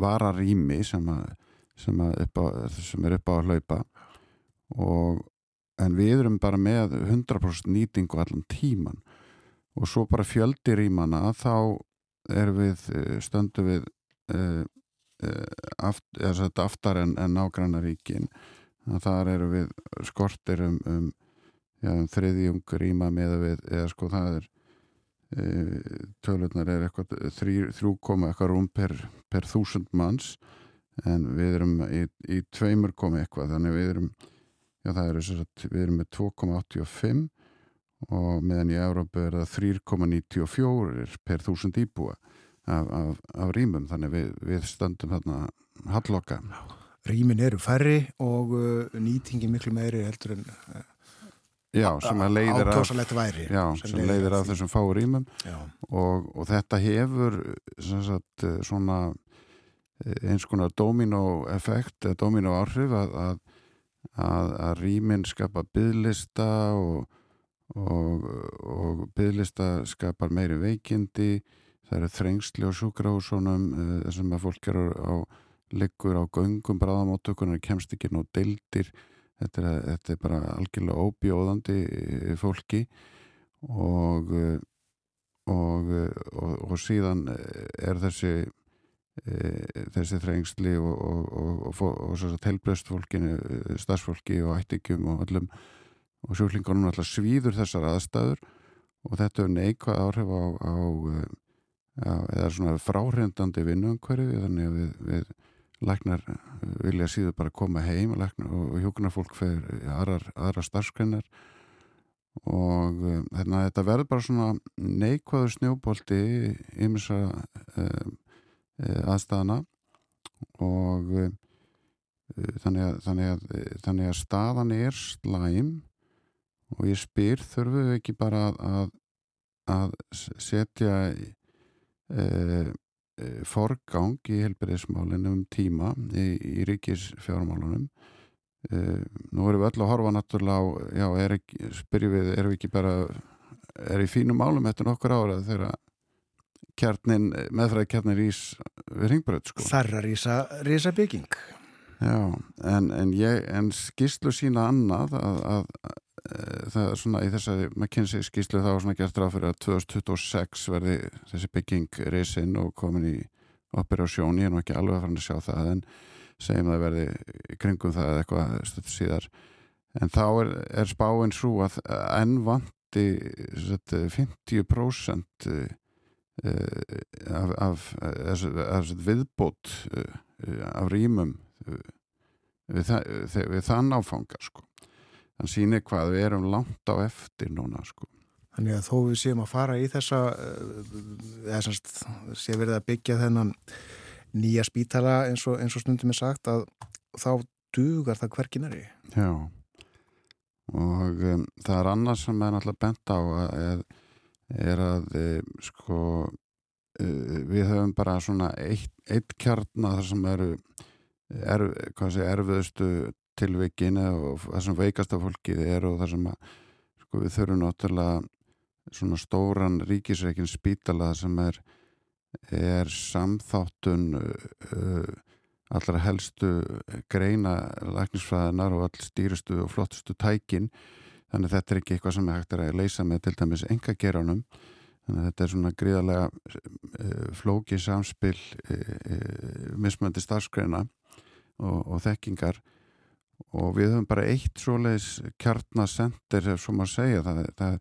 vararými sem, a, sem, a upp á, sem er upp á að hlaupa. Og en við erum bara með 100% nýtingu allan tíman og svo bara fjöldi rýmana þá erum við e, stöndu við uh, aft, aftar en, en nágrannaríkin þar eru við skortir um, um, um þriðjung rýma með við eða sko það er tölunar er eitthvað 3, eitthvað rúm per, per þúsund manns en við erum í, í tveimur komi eitthvað þannig við erum já, er, við erum með 2,85 og meðan í Európu er það 3,94 per þúsund íbúa af, af, af rýmum þannig við, við stöndum þarna halloka Rýmin eru færri og uh, nýtingi miklu meiri heldur en uh, Já, sem að leiðir af, væri já, sem leiðir af þessum fáu rýmum. Já, og, og þetta hefur sem sagt, eh, svona eh, eins konar domino effekt eða domino áhrif að, að, að, að rýmin skapa byðlista og, og, og byðlista skapar meiri veikindi. Það eru þrengsli og sjúkrahúsunum eh, sem að fólk er á liggur á göngum bráðamóttökunar kemst ekki nú deildir þetta er, þetta er bara algjörlega óbjóðandi eh, fólki og eh, og, og, og síðan er þessi þessi þrengsli og, og, svo helbreyst fólkinu, starfsfólki og ættingum og allum og sjúklingunum alltaf svíður þessar aðstæður og þetta er neikvað áhrif á, á, á eða svona fráhrindandi vinnuumhverfi þannig að við, við læknar vilja síður bara koma heim læknar, og hjókunarfólk fyrir aðrar, aðrar starfskreinar og um, hérna, þetta verður bara svona neikvæður snjóbolti ymsa um, aðstæðana og um, þannig, að, þannig, að, þannig að staðan er slæm. Og ég spyr þurfum við ekki bara að, að setja e, forgang í helbyrðismálinu um tíma í, í ríkis fjármálunum Uh, nú erum við öll að horfa náttúrulega á, já, er ekki, spyrjum við, erum við ekki bara, er í fínum málum eftir nokkur ára þegar kjarnin, meðfræði kjarnin rís við ringbröð, sko. Þarra rísa, rísa bygging. Já, en, en ég, en skýslu sína annað að, að, að það er svona í þessari McKinsey skýslu þá er svona gert ráð fyrir að 2026 verði þessi bygging reysinn og komin í operasjón, ég er nú ekki alveg að fara að sjá það, en segjum það verði kringum það eða eitthvað stöld síðar en þá er, er spáinn svo að enn vanti 50% af, af, af, af viðbót af rýmum við, við þann áfanga sko. Þann sýnir hvað við erum langt á eftir núna sko. Þannig að þó við séum að fara í þessa eða sé verið að byggja þennan nýja spítala eins og, eins og stundum er sagt að þá dugar það hverginari. Já og um, það er annars sem er náttúrulega bent á að, er að um, sko uh, við höfum bara svona eitt, eitt kjarnar þar sem eru er, sé, erfiðustu tilvikin og það sem veikasta fólkið er og það sem að sko, við þurfum náttúrulega svona stóran ríkisreikin spítala sem er er samþáttun uh, allra helstu greina lagnisfræðinar og all stýrustu og flottustu tækin. Þannig þetta er ekki eitthvað sem er hægt að leysa með til dæmis engageranum þannig að þetta er svona gríðarlega uh, flóki samspil uh, mismöndi starfskreina og, og þekkingar og við höfum bara eitt svoleiðis kjarnasendir ef svo maður segja. Það, það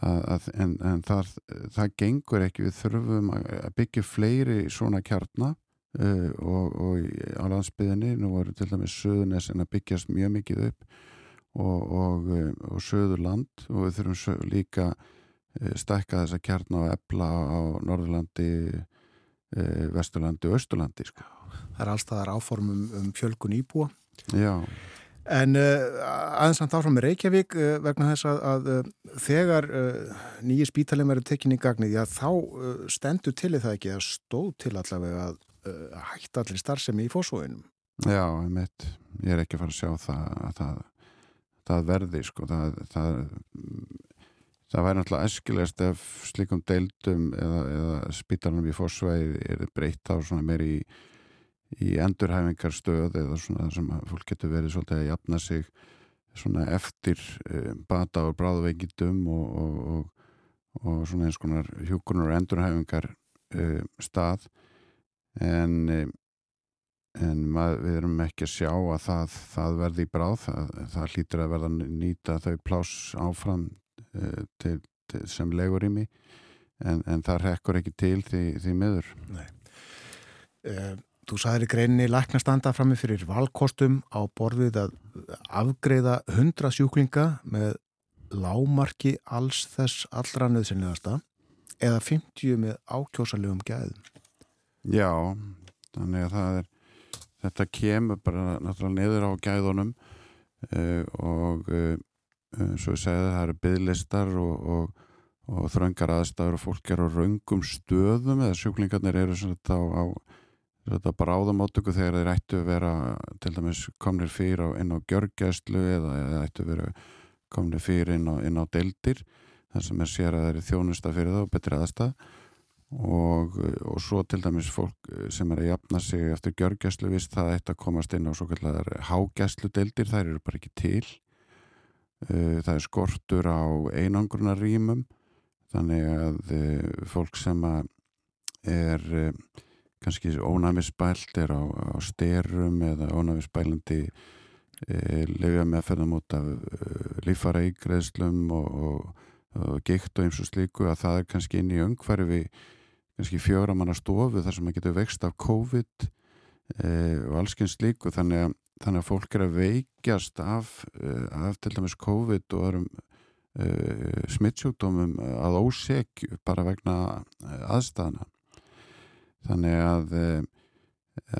Að, en, en það, það gengur ekki. Við þurfum að byggja fleiri svona kjarnar uh, og, og á landsbyðinni nú eru til dæmis söðunes en að byggjast mjög mikið upp og, og, og söður land og við þurfum líka uh, stækka þessa kjarnar og ebla á Norðurlandi uh, Vesturlandi og Östurlandi sko. Það er allstaðar áformum um fjölkun íbúa Já. En uh, aðeins samt áfram með Reykjavík uh, vegna þess að, að uh, þegar nýji spítalinn verður tekinni í gagnið, já þá stendur til það ekki að stóð til allavega að hætta allir starfsemi í fósfóinum. Já, veit, ég er ekki fara að sjá það að það, það verði, sko, það, það, það væri náttúrulega eskilegast ef slíkum deildum eða, eða spítalunum í fósfói er breytt á svona meiri í í endurhæfingarstöð eða svona sem fólk getur verið svolítið að jafna sig svona eftir e, bata og bráðveikindum og, og, og, og svona eins konar hjúkunar og endurhæfingar e, stað. En e, en mað, við erum ekki að sjá að það, það verði í bráð. Það, það hlýtur að verða nýta þau plás áfram til, til, sem legur í mig en, en það rekkur ekki til því, því miður. Nei Þú sagðir í greinni læknastanda frammi fyrir valkostum á borðið að afgreða hundra sjúklinga með lámarki alls þess allra nöðsynlegasta eða 50 með ákjósalegum gæðum. Já, þannig að það er þetta kemur bara náttúrulega niður á gæðunum uh, og uh, svo ég segði það eru bygglistar og, og, og þröngar aðstæður og fólk er á raungum stöðum eða sjúklingarnir eru svona á, á þetta bráðum átöku þegar þeir ættu að vera til dæmis komnir fyrir á, inn á gjörgæslu eða, eða ættu að vera komnir fyrir inn á, inn á deildir þar sem er sér að það er þjónusta fyrir það og betri aðstæð og, og svo til dæmis fólk sem er að jafna sig eftir gjörgæslu vist það ætti að komast inn á svo kallar hágæslu deildir, þær eru bara ekki til. Uh, það er skortur á einangrunarýmum þannig að uh, fólk sem að er uh, kannski ónæmisbælt er á, á styrum eða ónæmisbælandi lefja meðferðum út af lífara ígreðslum og, og, og gikt og eins og slíku að það er kannski inn í öngfæri kannski fjóra manna stofu þar sem maður getur vext af COVID e, og allsken slíku. Þannig að, þannig að fólk er að veikjast af, af til dæmis COVID og öðrum e, smittsjúkdómum að ósegju bara vegna aðstæðana þannig að,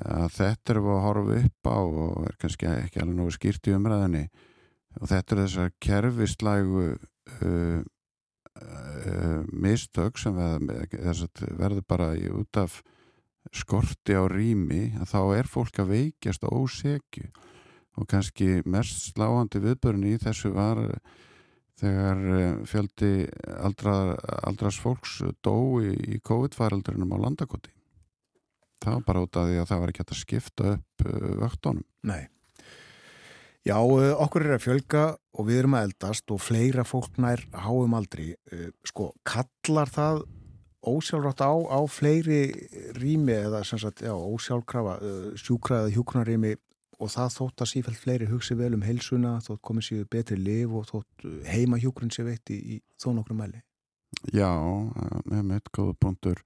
að þetta er að horfa upp á og er kannski ekki alveg nógu skýrt í umræðinni og þetta er þessar kerfislægu uh, uh, mistök sem verður bara út af skorti á rými að þá er fólk að veikjast á ósegju og kannski mest sláandi viðbörn í þessu var þegar fjöldi aldra, aldras fólks dó í, í COVID-faraldurinnum á landakoti það var bara út af því að það var ekki hægt að skipta upp vöktunum Nei Já, okkur er að fjölga og við erum að eldast og fleira fólk nær háum aldri. Sko, kallar það ósjálfrátt á, á fleiri rými eða sem sagt, já, ósjálfkrafa, sjúkraða hjúknarrými og það þótt að sífælt fleiri hugsi vel um heilsuna, þótt komið sér betri liv og þótt heima hjúkrun sér veitt í, í þó nokkru mæli. Já, með mitt góða punktur.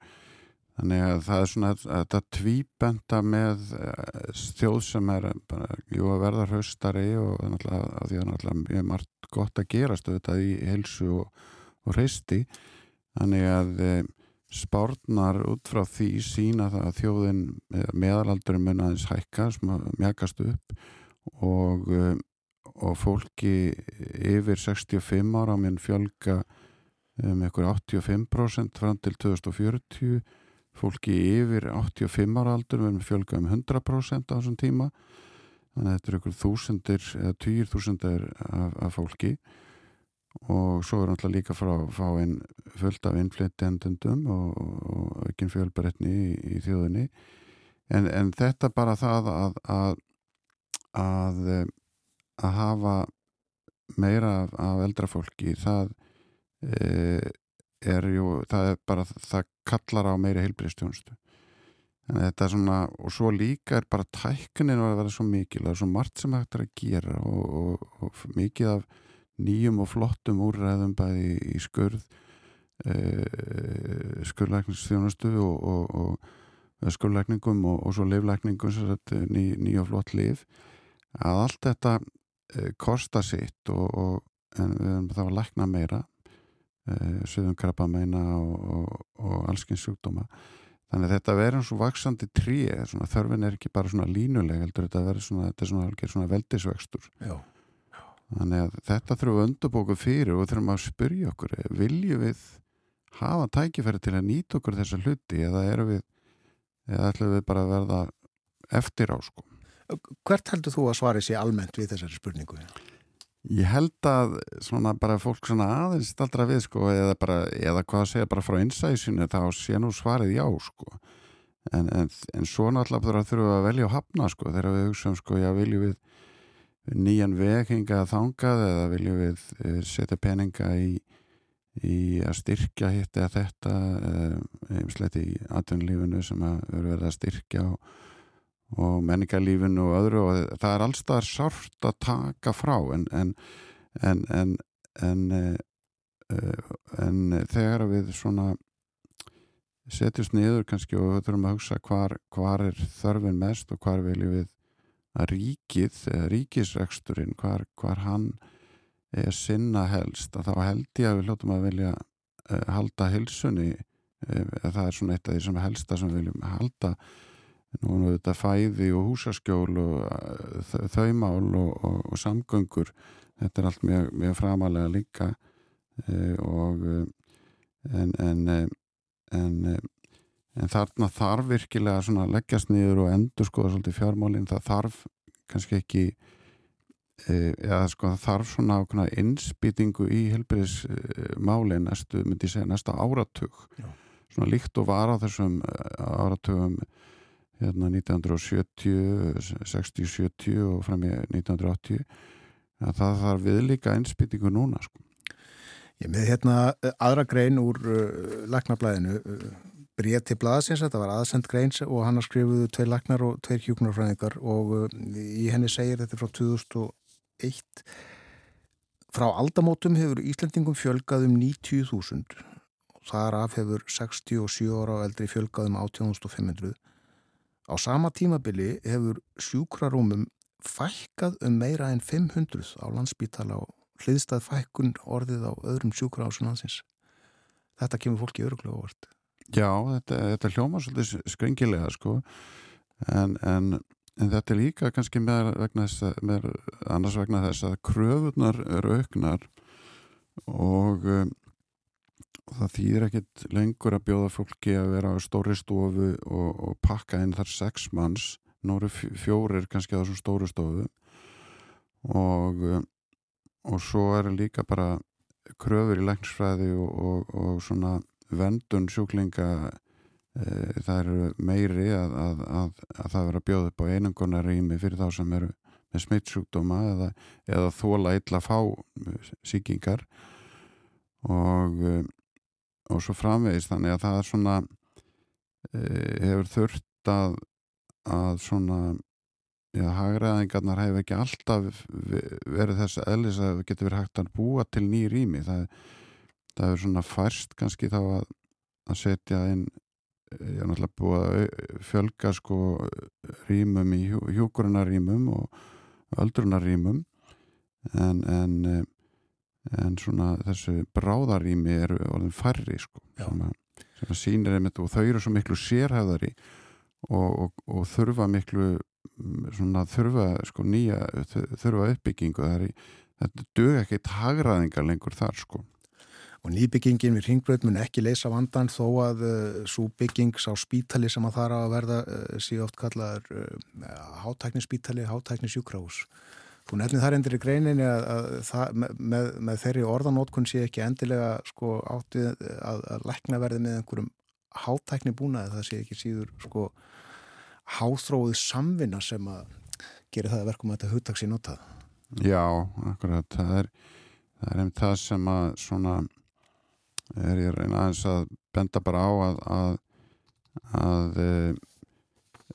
Þannig að það er svona þetta tvíbenda með þjóð sem er bara, jú, að verða hraustari og náttúrulega því að náttúrulega mjög margt gott að gerast auðvitað í heilsu og, og hreisti. Þannig að e, spárnar út frá því sína það að þjóðin meðalaldurum mun aðeins hækka mjagast upp og, og fólki yfir 65 ára mun fjölga um ykkur 85% fram til 2040 fólki yfir 85 ára aldur við erum fjölgað um 100% á þessum tíma. Þannig að þetta er ykkur þúsundir eða týr þúsundir af, af fólki. Og svo er náttúrulega líka frá að fá einn fullt af innflytjandundum og, og ekki fjölbaretni í, í þjóðinni. En, en þetta bara það að að, að, að hafa meira af, af eldra fólki það e, er jú, það er bara það kallar á meiri heilbreyðstjónustu en þetta er svona og svo líka er bara tæknin að vera svo mikil það er svo margt sem hægt er að gera og, og, og mikið af nýjum og flottum úrræðum bæði í skurð eh, skurðlækningsstjónustu og, og skurðlækningum og svo leiflækningum ný, ný og flott leif að allt þetta eh, kosta sitt og en við höfum þá að lækna meira uh, söðum krabba meina og, og, og allskins sjúkdóma þannig að þetta verður svo vaksandi trí þörfin er ekki bara svona línuleg heldur þetta verður svona, svona, svona veldisvextur Já. þannig að þetta þurfum við undurbóku fyrir og þurfum að spyrja okkur viljum við hafa tækifæri til að nýta okkur þessa hluti eða erum við eða ætlum við bara að verða eftir á sko Hvert heldur þú að svari sér almennt við þessari spurningu? Ég held að svona bara fólk svona aðeins staldra við sko eða bara, eða hvað að segja bara frá innsæðisinu þá sé nú svarið já sko. En, en, en svo náttúrulega þurfum við að velja að hafna sko þegar við hugsaum sko já viljum við nýjan veg hingað þangað eða viljum við eh, setja peninga í, í að styrkja hitt eða þetta eða í atvinnlífinu sem að verður að styrkja og og menningarlífinu og öðru og það er allstað sárt að taka frá en en, en, en, en en þegar við svona setjumst niður kannski og þurfum að hugsa hvar, hvar er þörfin mest og hvar viljum við að ríkið, ríkisreksturinn hvar, hvar hann er sinna helst að þá held ég að við hljóttum að vilja uh, halda hilsunni það er svona eitt af því sem helsta sem við viljum halda nú er þetta fæði og húsaskjól og uh, þau mál og, og, og samgöngur. Þetta er allt mjög, mjög framalega líka og en en, en en þarna þarf virkilega svona leggjast niður og endur skoða svolítið fjármálinn, það þarf kannski ekki eða sko það þarf svona ákveðna innspýtingu í helbriðismáli næstu, myndi ég segja, næsta áratug. Já. svona líkt og var á þessum áratugum hérna 1970 60-70 og fram í 1980 að það þarf viðlíka innspýtingu núna sko. Ég með hérna aðra grein úr uh, laknablaðinu uh, bregð til blaðsins, þetta var aðsend grein og hann har skrifuðu tvei laknar og tveir hjúknarfræðingar og uh, í henni segir þetta frá 2001 frá aldamótum hefur Íslandingum fjölgað um 90.000 og þar af hefur 67 ára og eldri fjölgað um 18.500 á sama tímabili hefur sjúkrarúmum fækkað um meira en 500 á landsbítala og hliðstað fækkun orðið á öðrum sjúkrarásinansins þetta kemur fólki öruglega óvart. Já, þetta, þetta hljóma svolítið skringilega sko. En, en, en þetta er líka kannski með, vegna þess, með annars vegna þess að kröfunar eru auknar og um, það þýðir ekkit lengur að bjóða fólki að vera á stóri stofu og, og pakka inn þar sex manns. Nóru fjórir kannski á þessum stóru stofu. Og og svo er líka bara kröfur í læknisfræði og, og, og svona vendun sjúklinga e, það eru meiri að, að, að, að það vera bjóð upp á einangonarými fyrir þá sem eru með smittsjúkdóma eða, eða þóla illa fá síkingar og og svo framvegist þannig að það er svona e, hefur þurft að að svona Já, hagræðingarnar hefur ekki alltaf verið þess að eðlis að getur verið hægt að búa til ný rými. Það, það er svona færst kannski þá að, að setja inn, ég er náttúrulega búið að fjölga sko rýmum í hjú, hjúkurunarrýmum og öldrunarrýmum en, en, en svona þessu bráðarrými eru orðin færri sko sem að, sínir einmitt og þau eru svo miklu sérhæðari og, og, og þurfa miklu svona þurfa sko nýja þurfa uppbyggingu. Það er, þetta dög ekki hagraðingar lengur þar sko. Og nýbyggingin við ringbröð mun ekki leysa vandan þó að uh, svo byggings á spítali sem að það er að verða uh, síðan oft kallaður uh, hátæknisspítali, hátæknisjúkrahús. Þú nefnir þar endur í greininni að, að það, með, með þeirri orðanótkun sé ekki endilega sko áttið að, að lækna verði með einhverjum hátækni búnaði, það sé ekki síður sko háþróið samvinna sem að gera það að verkum að þetta hugtags í notað. Já, akkurat, það er það er einmitt það sem að svona er ég reyna aðeins að benda bara á að að, að, e,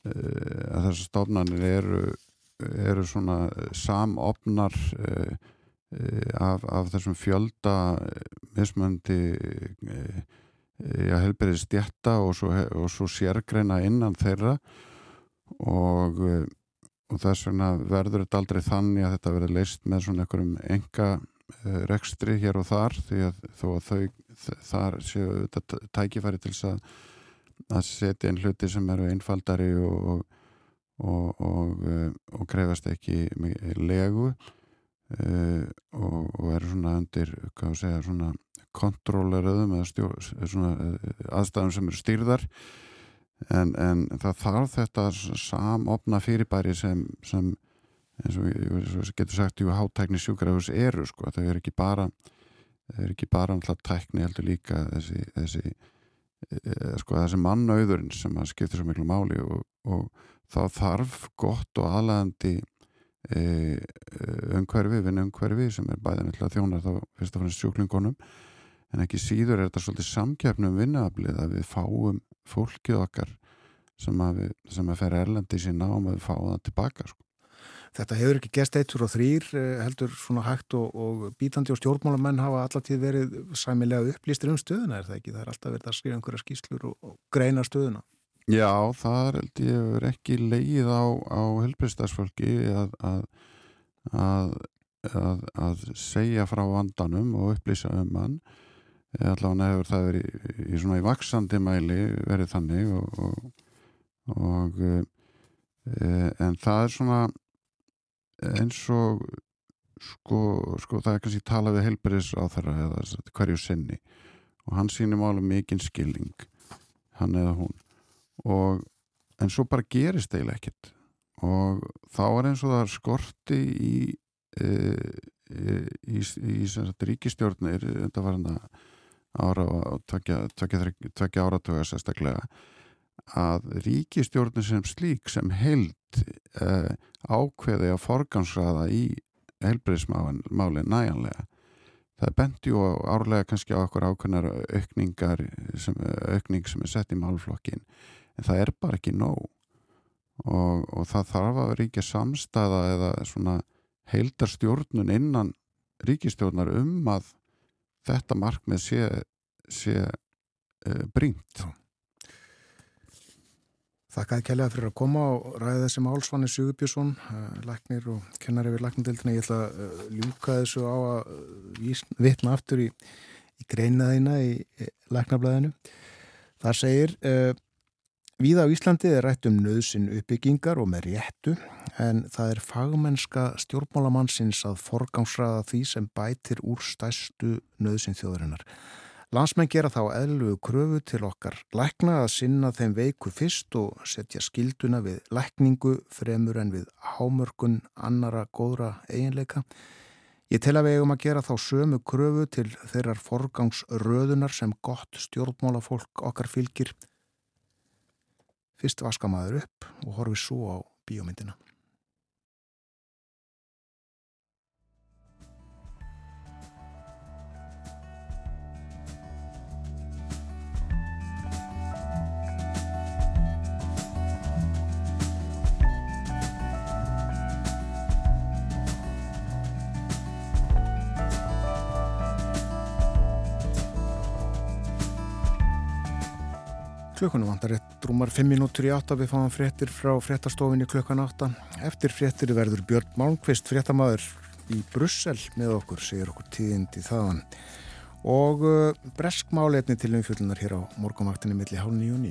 e, að þessar stofnarnir eru, eru svona samopnar e, af, af þessum fjölda mismöndi að helberiði stjætta og svo, og svo sérgreina innan þeirra. Og, og þess vegna verður þetta aldrei þannig að þetta verður leist með svona einhverjum enga rekstri hér og þar því að þó að þau þar séu þetta tækifæri til þess að að setja inn hluti sem eru einfaldari og og, og, og krefast ekki legu uh, og, og eru svona undir kontróleröðum eða stjó, svona, aðstæðum sem eru stýrðar. En, en það þarf þetta samopna fyrirbæri sem, sem eins og ég getur sagt jú hátækni sjúkrafus eru sko. Það er ekki bara það er ekki bara alltaf tækni heldur líka þessi, þessi sko þessi mannauðurinn sem skiptir svo miklu máli og, og þá þarf gott og aðlæðandi e, vinna umhverfi sem er bæðin alltaf þjónar þá fyrst og fremst sjúklingunum en ekki síður er þetta svolítið samkjöfnum vinnaaflið að við fáum fólkið okkar sem að, við, sem að fer erlendi sína og við fáum það tilbaka sko. Þetta hefur ekki gest eittur og þrýr heldur svona hægt og, og bítandi og stjórnmálamenn hafa allatíð verið sæmilega upplýstir um stöðuna er það ekki? Það er alltaf verið að skrifa einhverja skýslur og, og greina stöðuna. Já, það er ekki leið á, á helbriðstarsfólki að, að, að að, segja frá vandanum og upplýsa um hann. Allavega hefur það verið í, í svona í vaksandi mæli verið þannig og, og, og e, en það er svona eins og sko, sko það er kannski tala við helbriðs á þeirra eða hverju sinni og hann sýnir málu mikinn skilning hann eða hún og en svo bara gerist eiginlega ekkert. Og þá er eins og það skorti í e, e, í, í, ríkistjórnir þetta var hann að ára og tvekja áratöga sérstaklega að ríkistjórnir sem slík sem held eh, ákveði að forgansraða í helbriðsmáli næjanlega það bendi ju árlega kannski á okkur ákveðnar aukningar sem, aukning sem er sett í málflokkin en það er bara ekki nóg og, og það þarf að ríkja samstæða eða svona heildarstjórnun innan ríkistjórnar um að þetta markmið sé, sé uh, brínt Þakkaði kælega fyrir að koma og ræða þessi málsvanni Sigurbjörnsson, uh, læknir og kennari við læknindildina. Ég ætla að uh, ljúka þessu á að vitna aftur í, í greinaðina í, læknablaðinu. Það segir, Víða á Íslandi er rætt um nöðsin uppbyggingar og með réttu en það er fagmennska stjórnmálamannsins að forgámsraða því sem bætir úr stæstu nöðsin þjóðurinnar. Landsmenn gera þá eðlugu kröfu til okkar lækna að sinna þeim veiku fyrst og setja skilduna við lækningu fremur en við hámörkun annara góðra eiginleika. Ég tel að við eigum að gera þá sömu kröfu til þeirrar forgámsröðunar sem gott stjórnmálafólk okkar fylgir Fyrst vaska maður upp og horfi svo á bíómyndina. Klukkunum vantar rétt rúmar 5 minútur í 8 við fáum fréttir frá fréttastofinni klukkan 8. Eftir fréttir verður Björn Malmqvist fréttamaður í Brussel með okkur, segir okkur tíðindi þaðan. Og uh, breskmáleitni til umfjöldunar hér á morgumvaktinni milli hálf 9 og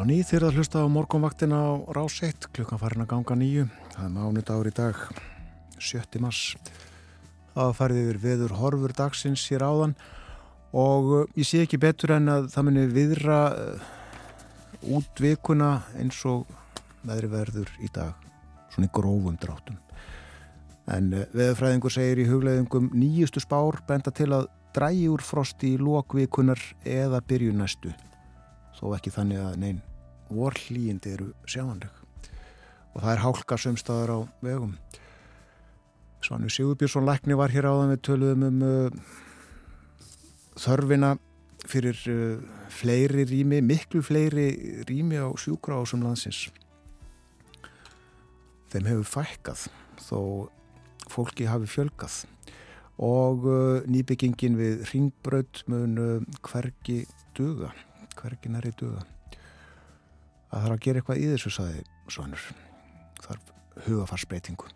9. ný þegar að hlusta á morgunvaktina á rás 1 klukkan farin að ganga nýju það er mánudagur í dag 7. mars það farið yfir veður horfur dagsins hér áðan og uh, ég sé ekki betur en að það muni viðra uh, út vikuna eins og veðri verður í dag svona í grófum dráttum en uh, veðurfræðingur segir í hugleðingum nýjustu spár benda til að drægi úr frosti í lókvikunar eða byrju næstu þó ekki þannig að neyn vorlíindi eru sjáanleg. Og það er hálka sömstaðar á vegum. Svanu Sigurbjörnsson Lækni var hér áðan við töluðum um uh, þörfina fyrir uh, fleiri rými, miklu fleiri rými á sjúkrásum landsins. Þeim hefur fækkað þó fólki hafi fjölgað. Og uh, nýbyggingin við ringbröð mun uh, hvergi duga hvergi næri duga að það er að gera eitthvað í þessu saði svonur þarf hugafarsbreytingu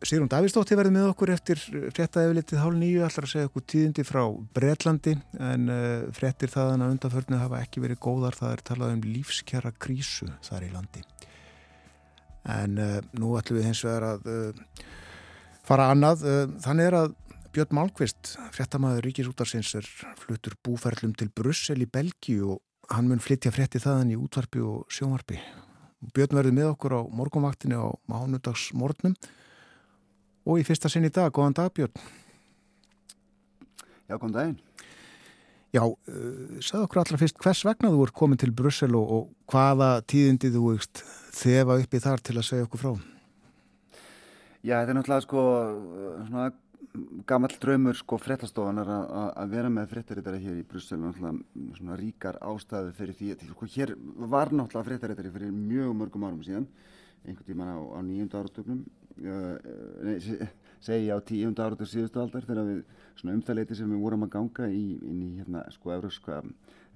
Sigrun Davíðsdóttir verði með okkur eftir fréttaefilitið hálf nýju allar að segja okkur tíðindi frá Breitlandi en uh, fréttir þaðan að undanförnu hafa ekki verið góðar. Það er talað um lífskjara krísu þar í landi. En uh, nú ætlum við hins vegar að uh, fara annað. Þannig er að Björn Málkvist fréttamaður Ríkisútarsins er fluttur búferlum til Brussel í Belgíu og hann mun flytja frétti þaðan í útvarpi og sjónvarpi. Björn verður með okkur á morgunvaktinu á mánudagsmornum og í fyrsta sinn í dag, góðan dag Björn. Já, góðan daginn. Já, uh, segð okkur allra fyrst hvers vegna þú ert komin til Brussel og, og hvaða tíðindi þú veist þefa uppi þar til að segja okkur frá? Já, þetta er náttúrulega sko svona gammal draumur sko frettastofanar að vera með frettarittari hér í Brussel náttúrulega svona ríkar ástæðu fyrir því að sko, hér var náttúrulega frettarittari fyrir mjög mörgum árum síðan einhvern tíman á, á nýjönda áratögnum uh, segja á tíunda áratög síðustu aldar þegar við svona umþæleiti sem við vorum að ganga í, inn í hérna sko európska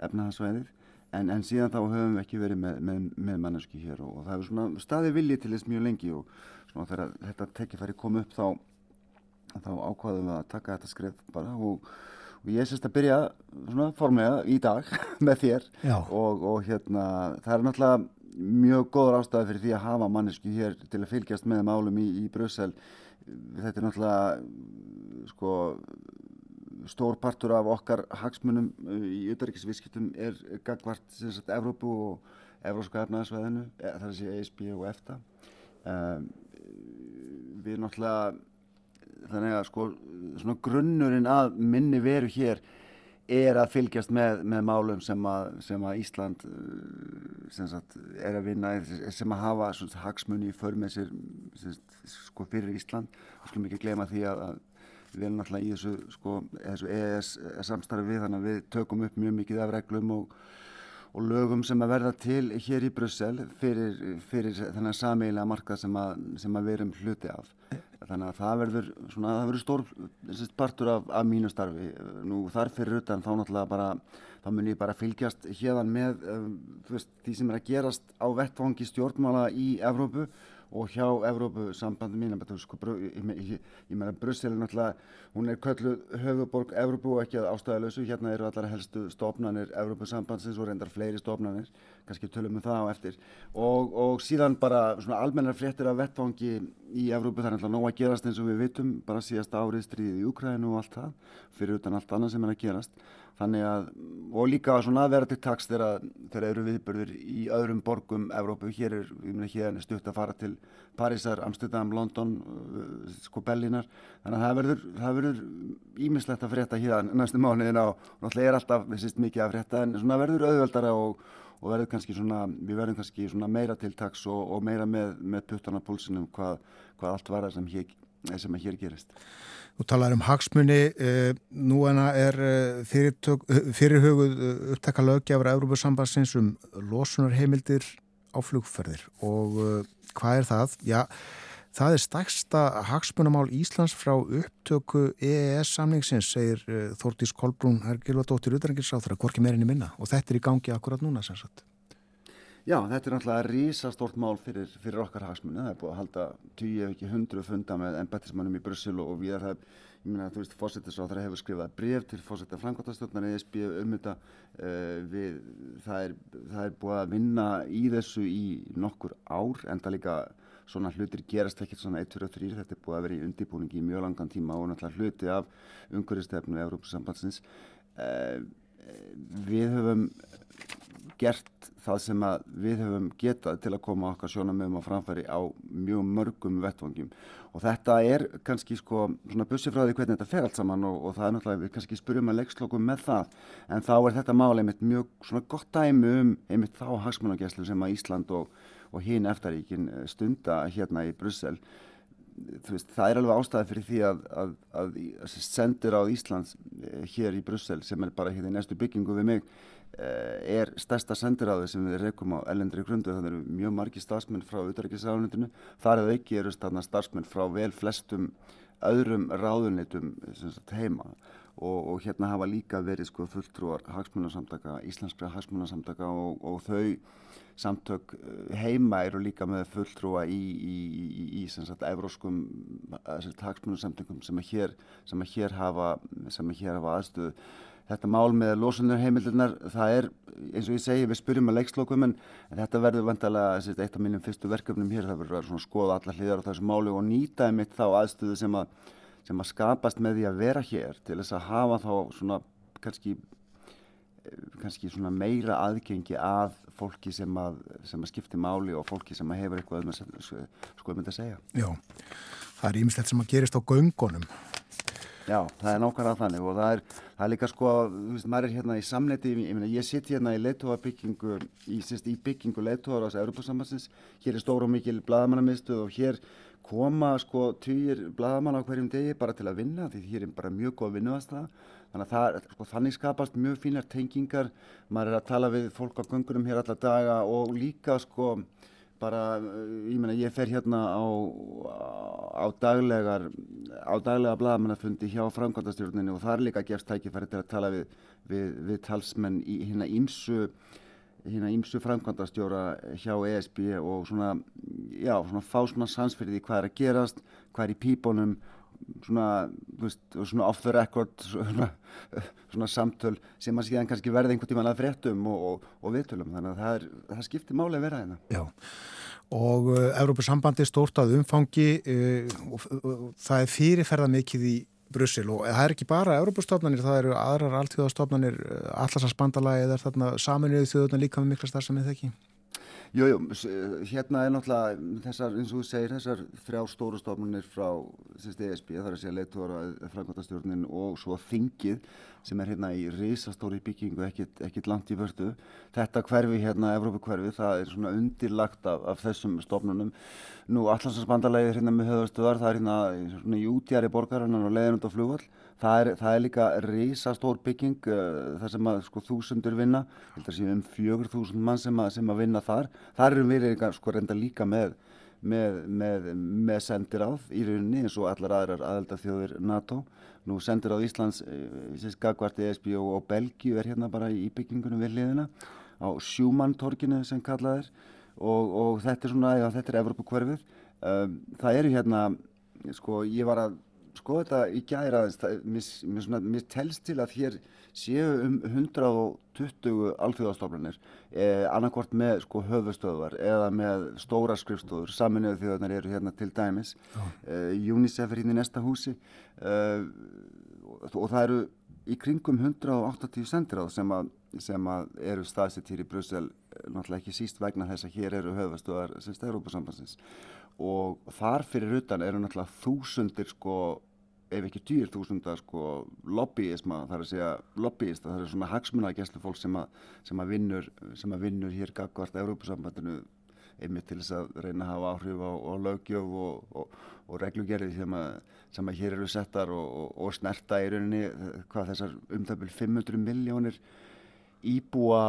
efnahagsvæðið en, en síðan þá höfum við ekki verið með, með, með mannesku hér og, og það hefur svona staði vilji til þess mjög lengi og svona þegar þetta tekifæri kom upp þá þá ákvaðum við að taka þetta skref bara og, og ég sérst að byrja svona formlega í dag með þér. Og, og hérna það er náttúrulega mjög góður ástæði fyrir því að hafa mannesku hér til að fylgjast með málum í, í Brussel. Þetta er náttúrulega sko stór partur af okkar hagsmunum uh, í auðverkisvískiptum er gagvart sem sagt Evrópu og Evróska efnaðarsvæðinu, e, það er að segja ESB og EFTA um, við náttúrulega þannig að sko svona grunnurinn að minni veru hér er að fylgjast með, með málum sem að, sem að Ísland uh, sem sagt, er að vinna sem að hafa svona, hagsmunni í för með sér sagt, sko fyrir Ísland. Og skulum ekki glema því að, að við erum náttúrulega í þessu, sko, þessu EES samstarfi við þannig að við tökum upp mjög mikið af reglum og, og lögum sem að verða til hér í Brussel fyrir, fyrir þennan sameigilega markað sem að, sem að við erum hluti af. Þannig að það verður, svona, það verður stór partur af, af mínu starfi. Nú þar fyrir utan þá náttúrulega bara þá mun ég bara fylgjast hérðan með um, veist, því sem er að gerast á vettvangi stjórnmála í Evrópu og hjá Evrópu sambandi mín sko, ég, ég, ég meina Brussel hún er kölluð höfuborg Evrópu og ekki að ástæðalösu, hérna eru allar helstu stofnanir Evrópu sambandsins og reyndar fleiri stofnanir, kannski tölum við það á eftir. Og, og síðan bara svona almennar fréttir af vettvangi í Evrópu, það er náttúrulega nóg að gerast eins og við vitum, bara síðast árið stríðið í Ukrænu og allt það, fyrir utan allt annað sem er að gerast þannig að, og líka svona að vera til taks þegar þeir eru viðbörður í öðrum borgum Evrópu, hér er, ég meina hér er stutt að fara til Parísar, Amsterdam, London uh, sko Bellinar, þannig að það verður það verður ímislegt að frétta hér næstu mánuðin á, og náttúrulega er alltaf sýst mikið að frétta, en svona verður auðveldara og, og verður kannski svona við verðum kannski svona meira til taks og, og meira með, með puttana púlsinum hvað, hvað allt var það sem hér, sem hér gerist Þú talar um hagsmunni, eh, nú enna er eh, fyrirhugud eh, upptaka lögjafur Európa-sambassins um losunarheimildir á flugferðir og hvað er það? Já, það er stæksta hagsmunamál Íslands frá upptöku EES-samningsins, segir Þórtís Kolbrún Hergilvardóttir Utrængisáþra, hvorki meirinni minna og þetta er í gangi akkurat núna sem sagt. Já, þetta er náttúrulega rísastort mál fyrir, fyrir okkar hagsmunni. Það er búið að halda tíu ef ekki hundru funda með ennbættismannum í Brussel og við þar, ég minna að þú veist, fósættisráþara hefur skrifað bref til fósættar framkvæmtastjórnar ESB um þetta. Uh, við, það, er, það er búið að vinna í þessu í nokkur ár, enda líka svona hlutir gerast ekkert svona 1-2-3, þetta er búið að vera í undibúningi í mjög langan tíma og náttúrulega hluti af umhverjastefnu Európa-sambandsins. Uh, við höfum gert það sem við höfum getað til að koma okkar sjónamöðum á framfæri á mjög mörgum vettvangjum og þetta er kannski sko svona bussifræði hvernig þetta fer allt saman og, og það er náttúrulega við kannski spyrjum að leikslokum með það. En þá er þetta mál einmitt mjög svona gott dæmi um einmitt þá hagsmunageslu sem að Ísland og, og hinn eftaríkin eh, stunda hérna í Brussel. Veist, það er alveg ástæði fyrir því að, að, að, að sendir á Íslands eh, hér í Brussel sem er bara hér í næstu byggingu við mig er stærsta sendiráði sem við reykum á ellendri grundu. Þannig að það eru mjög margi starfsmenn frá auðverkisráðunitinu þar eða ekki eru starfsmenn frá vel flestum öðrum ráðunitum heima. Og, og hérna hafa líka verið sko, fulltrúar hagsmunarsamtaka, íslenskra hagsmunarsamtaka og, og þau samtök eh, heima eru líka með fulltrúa í, í, í, í sagt, evróskum eh, hagsmunarsamtökum sem að hér, hér hafa, hafa aðstöðu þetta mál með losunarheimildirnar, það er eins og ég segi, við spyrjum að leikslokum en, en þetta verður vantalega eitt af mínum fyrstu verkefnum hér, það verður að skoða alla hliðar á þessu máli og nýta einmitt þá aðstöðu sem að, sem að skapast með því að vera hér til þess að hafa þá svona kannski kannski svona meira aðgengi að fólki sem að, sem að skipti máli og fólki sem að hefur eitthvað um að, sko um þetta að segja. Já, það er ímislegt sem að gerist á göngunum. Já, það er nákvæmlega þannig og það er, það er líka sko, veist, maður er hérna í samneti, ég ég sitt hérna í leittóabyggingu, í, í byggingu leittóar ás Europasambassins, hér er stór og mikil bladamannamistuð og hér koma sko týjir bladamann á hverjum degi bara til að vinna því hér er bara mjög góð vinnuðastæða þannig að það, sko, þannig skapast mjög fínar tengingar, maður er að tala við fólk á göngurum hér alla daga og líka sko bara, ég meina, ég fer hérna á, á daglegar á daglega bladamannafundi hjá framkvæmdastjórninu og það er líka gefst tækifæri til að tala við, við, við talsmenn í hérna ímsu hérna ímsu framkvæmdastjóra hjá ESB og svona, já, svona fá svona sansfyrir því hvað er að gerast, hvað er í pípunum svona, veist, svona off the record svona, svona samtöl sem að síðan kannski verði einhvern tíman að fréttum og, og, og viðtölum. Þannig að það, er, það skiptir máli að vera hérna. Já, og uh, Európa-sambandi stórt að umfangi uh, og, og það er fyrirferða mikið í Brussel og það er ekki bara Európa-stofnanir, það eru aðrar alltíðastofnanir uh, allarsarspandalagi eða þarna saminuðu þjóðunar líka með mikla starf sem þið ekki Jújú, hérna er náttúrulega þessar, eins og þú segir, þessar þrjá stóru stofnunir frá ESB, það er að segja leittóra framkvæmtastjórnin og svo þingið sem er hérna í risastóri byggingu, ekkit langt í vördu. Þetta hverfi hérna, Evrópu hverfi, það er svona undirlagt af, af þessum stofnunum. Nú, allarsvarsbandalegið hérna með höfðarstöðar, það er hérna í útjæri borgarinnar og leiðinund á flugvall. Það er, það er líka risastór bygging uh, þar sem að sko, þúsundur vinna, heldur séum um fjögur þúsund mann sem að, sem að vinna þar. Þar eru við sko, reynda líka með, með, með, með sendiráð í rauninni eins og allar aðrar aðeldathjóðir NATO. Nú sendiráð Íslands, uh, Gagvart, ESB og, og Belgíu er hérna bara í byggingunum við liðina á Sjúmantorkinu sem kallað er og, og þetta er svona, já þetta er Evropakverfið. Um, það eru hérna, sko ég var að sko þetta í gæra aðeins, mér, mér telst til að hér séu um 120 alþjóðastofnarnir, eh, annarkvort með sko höfustöðvar eða með stóra skrifstofur, saminuðu þjóðarnar eru hérna til dæmis, eh, UNICEF er hérna í næsta húsi. Eh, og, og það eru í kringum 180 sendiráð sem, að, sem að eru staðsett hér í Brussel, náttúrulega ekki síst vegna þess að hér eru höfustöðar sem stæðrópasambansins og þar fyrir utan eru náttúrulega þúsundir sko ef ekki týr þúsundar sko lobbyisma, það er að segja lobbyista, það er svona hagsmunagesslu fólk sem að, sem að vinnur, sem að vinnur hér gagvart Európa-sambandinu einmitt til þess að reyna að hafa áhrif á, á lögjöf og, og, og reglugerði sem að, sem að hér eru settar og, og snerta í rauninni hvað þessar umtöfum 500 miljónir íbúa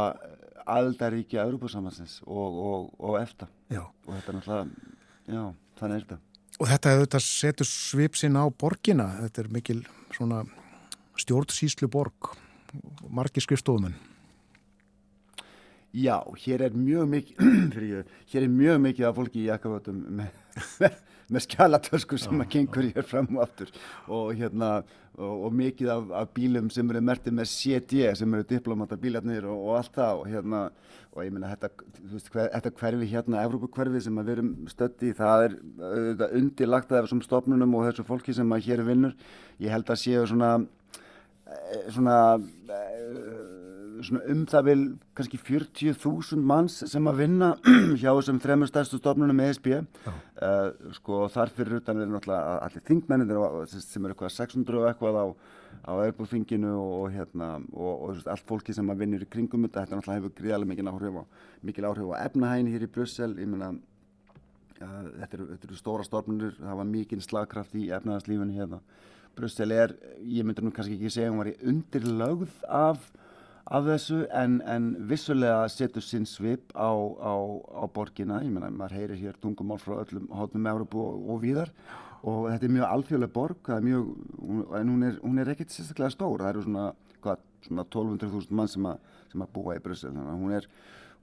aldaríkja Európa-sambandsins og eftir og þetta er náttúrulega Já, þannig er þetta. Og þetta hefur þetta setur svipsinn á borgina, þetta er mikil svona stjórnsýslu borg, margir skrifstofumenn. Já, hér er mjög mikið, hér er mjög mikið af fólki í jakkafötum með, með, með skjálatösku sem að gengur hér fram og aftur. Og hérna og, og mikið af, af bílum sem eru mertið með CD sem eru diplomata bílarnir og, og allt það. Og hérna og ég meina þetta, veist, hver, þetta hverfi hérna, Evrópu hverfi sem við erum stötti það er uh, undirlagt af þessum stofnunum og þessu fólki sem að hér vinnur. Ég held að séu svona eh, svona uh, um það vil kannski 40.000 manns sem að vinna hjá þessum þremur stærstu stofnunum ESB uh, sko þar fyrir utan er náttúrulega allir þingmennir sem eru eitthvað 600 og eitthvað á, á erbúðfinginu og, og hérna og, og allt fólki sem að vinnur í kringum þetta þetta náttúrulega hefur gríðarlega mikil áhrif á mikil áhrif á efnahægin hér í Brussel. Ég meina uh, þetta eru er stóra stofnunir það var mikil slagkraft í efnaðarslífinu hérna. Brussel er, ég myndur nú kannski ekki segja hún var í undirlögð af af þessu en, en vissulega setur sinn svip á, á, á borgina, ég menna maður heyrir hér tungumál frá öllum hóttum Európu og, og víðar. Og þetta er mjög alþjóðlega borg mjög, en hún er, hún er ekkert sérstaklega stór, það eru svona, svona 1200.000 mann sem, a, sem að búa í Bryssel, þannig að hún er,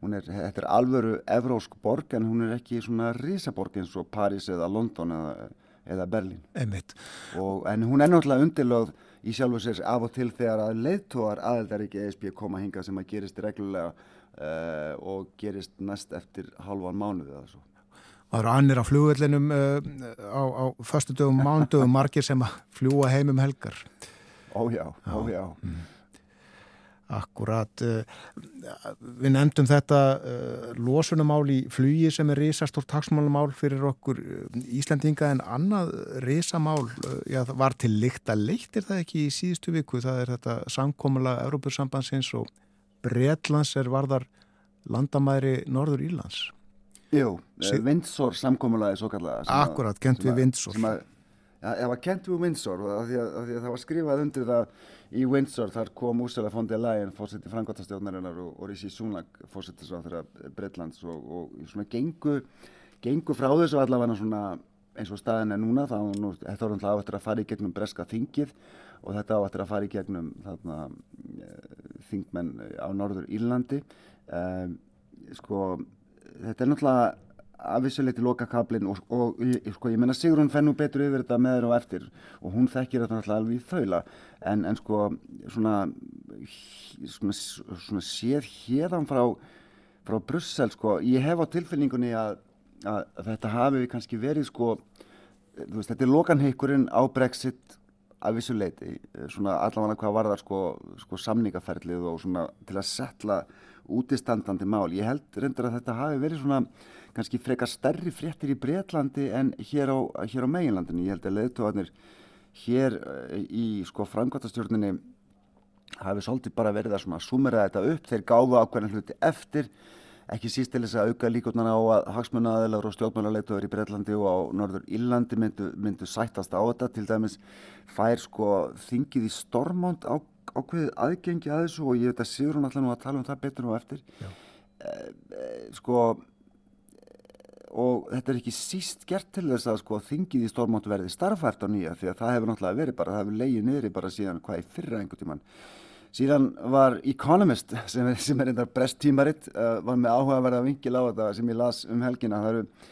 hún er þetta er alvöru evrósk borg en hún er ekki svona risaborg eins og Paris eða London eða, eða Berlin og, en hún er náttúrulega undirlögð í sjálfu sér af og til þegar að leiðtóar aðeldaríki ESB koma hinga sem að gerist reglulega uh, og gerist næst eftir halvan mánuði eða svo. Það eru annir á flugvellinum uh, á, á förstu dögum, mándögum, margir sem að fljúa heim um helgar. Ójá, ójá. Mm. Akkurat, við nefndum þetta losunumál í flugi sem er risastórt taksmálumál fyrir okkur Íslandinga en annað risamál já, var til líkt að leitt er það ekki í síðustu viku, það er þetta samkómulega Európursambansins og Breitlands er varðar landamæri Norður Írlands. Jú, Vindsor samkómulega er svo kallega. Akkurat, kent við Vindsor. Já, það var kent við Windsor og því að það var skrifað undir það í Windsor þar kom Úrsula von der Leyen fórseti frangotastjóðnarinnar og, og Rishi Sunak fórseti svo þeirra Breitlands og, og svona gengu, gengu frá þessu allavega svona eins og staðin er núna. Þá nú, þetta var alltaf áttur að fara í gegnum breska þingið og þetta áttur að fara í gegnum þarna eh, þingmenn á norður Írlandi um, sko þetta er náttúrulega að vissuleiti loka kablin og, og, og sko, ég menna Sigrun fenn nú betur yfir þetta með þér og eftir og hún þekkir þetta náttúrulega alveg í þaula en, en sko svona, svona, svona séð hérðan frá, frá Brussel sko, ég hef á tilfinningunni að, að, þetta hafi kannski verið sko, veist, þetta er lokanheikurinn á Brexit að vissuleiti, svona allavega hvað var það sko, sko samningaferlið og svona til að setla útistandandi mál. Ég held reyndar að þetta hafi verið svona kannski frekar stærri fréttir í Breitlandi en hér á, hér á meginlandinu. Ég held að leðtóðanir hér eh, í sko framkvæmtastjórninni hafi svolítið bara verið að sumera þetta upp. Þeir gáfa ákveðin hluti eftir, ekki síst til þess að auka líkotnan á að hagsmunnaðilegur og stjórnmálarleituður í Breitlandi og á Norður Íllandi myndu, myndu sættast á þetta. Til dæmis fær sko þingið í stormónd á ákveðið aðgengi að þessu og ég veit að Sigrun alltaf nú að tala um það betur nú eftir e, e, sko og þetta er ekki síst gert til þess að sko þingið í stórmáttu verði starfært á nýja því að það hefur náttúrulega verið bara, það hefur leiðið niður bara síðan hvað í fyrra einhvern tíman síðan var Economist sem er, sem er endar brest tímaritt uh, var með áhuga að verða vingil á þetta sem ég las um helgina. Það, eru,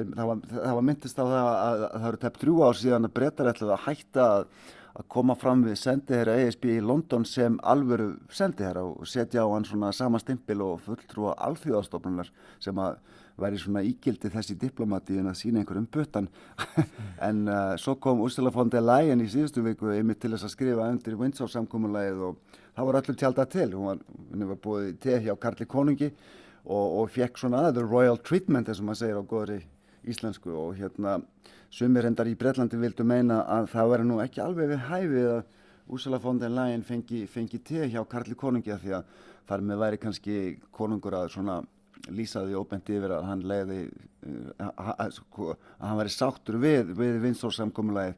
það, var, það var myndist á það að, að, að það eru tepp drjú ár síðan að breytar ætlaði að hætta að að koma fram við sendiherra ESB í London sem alvöru sendiherra og setja á hann svona sama stimpil og fulltrúa alþjóðastofnunar sem að væri svona ígildi þessi diplomati en að sína einhverjum bötan en uh, svo kom Ursula von der Leyen í síðustu viku einmitt til þess að skrifa undir Windsor samkómulegið og það var allur tjálta til. Hún var, hún var búið til hjá Karli Konungi og, og fekk svona the royal treatment eins og maður segir á góðri íslensku. Og hérna sumir hendar í Breitlandi vildu meina að það veri nú ekki alveg við hæfið að Úrsula von der Leyen fengi, fengi te hjá Karli Konungi að því að þar með væri kannski konungur að svona lýsaði óbent yfir að hann leiði uh, að, sko, að hann væri sáttur við, við vinstórsamkommulagið.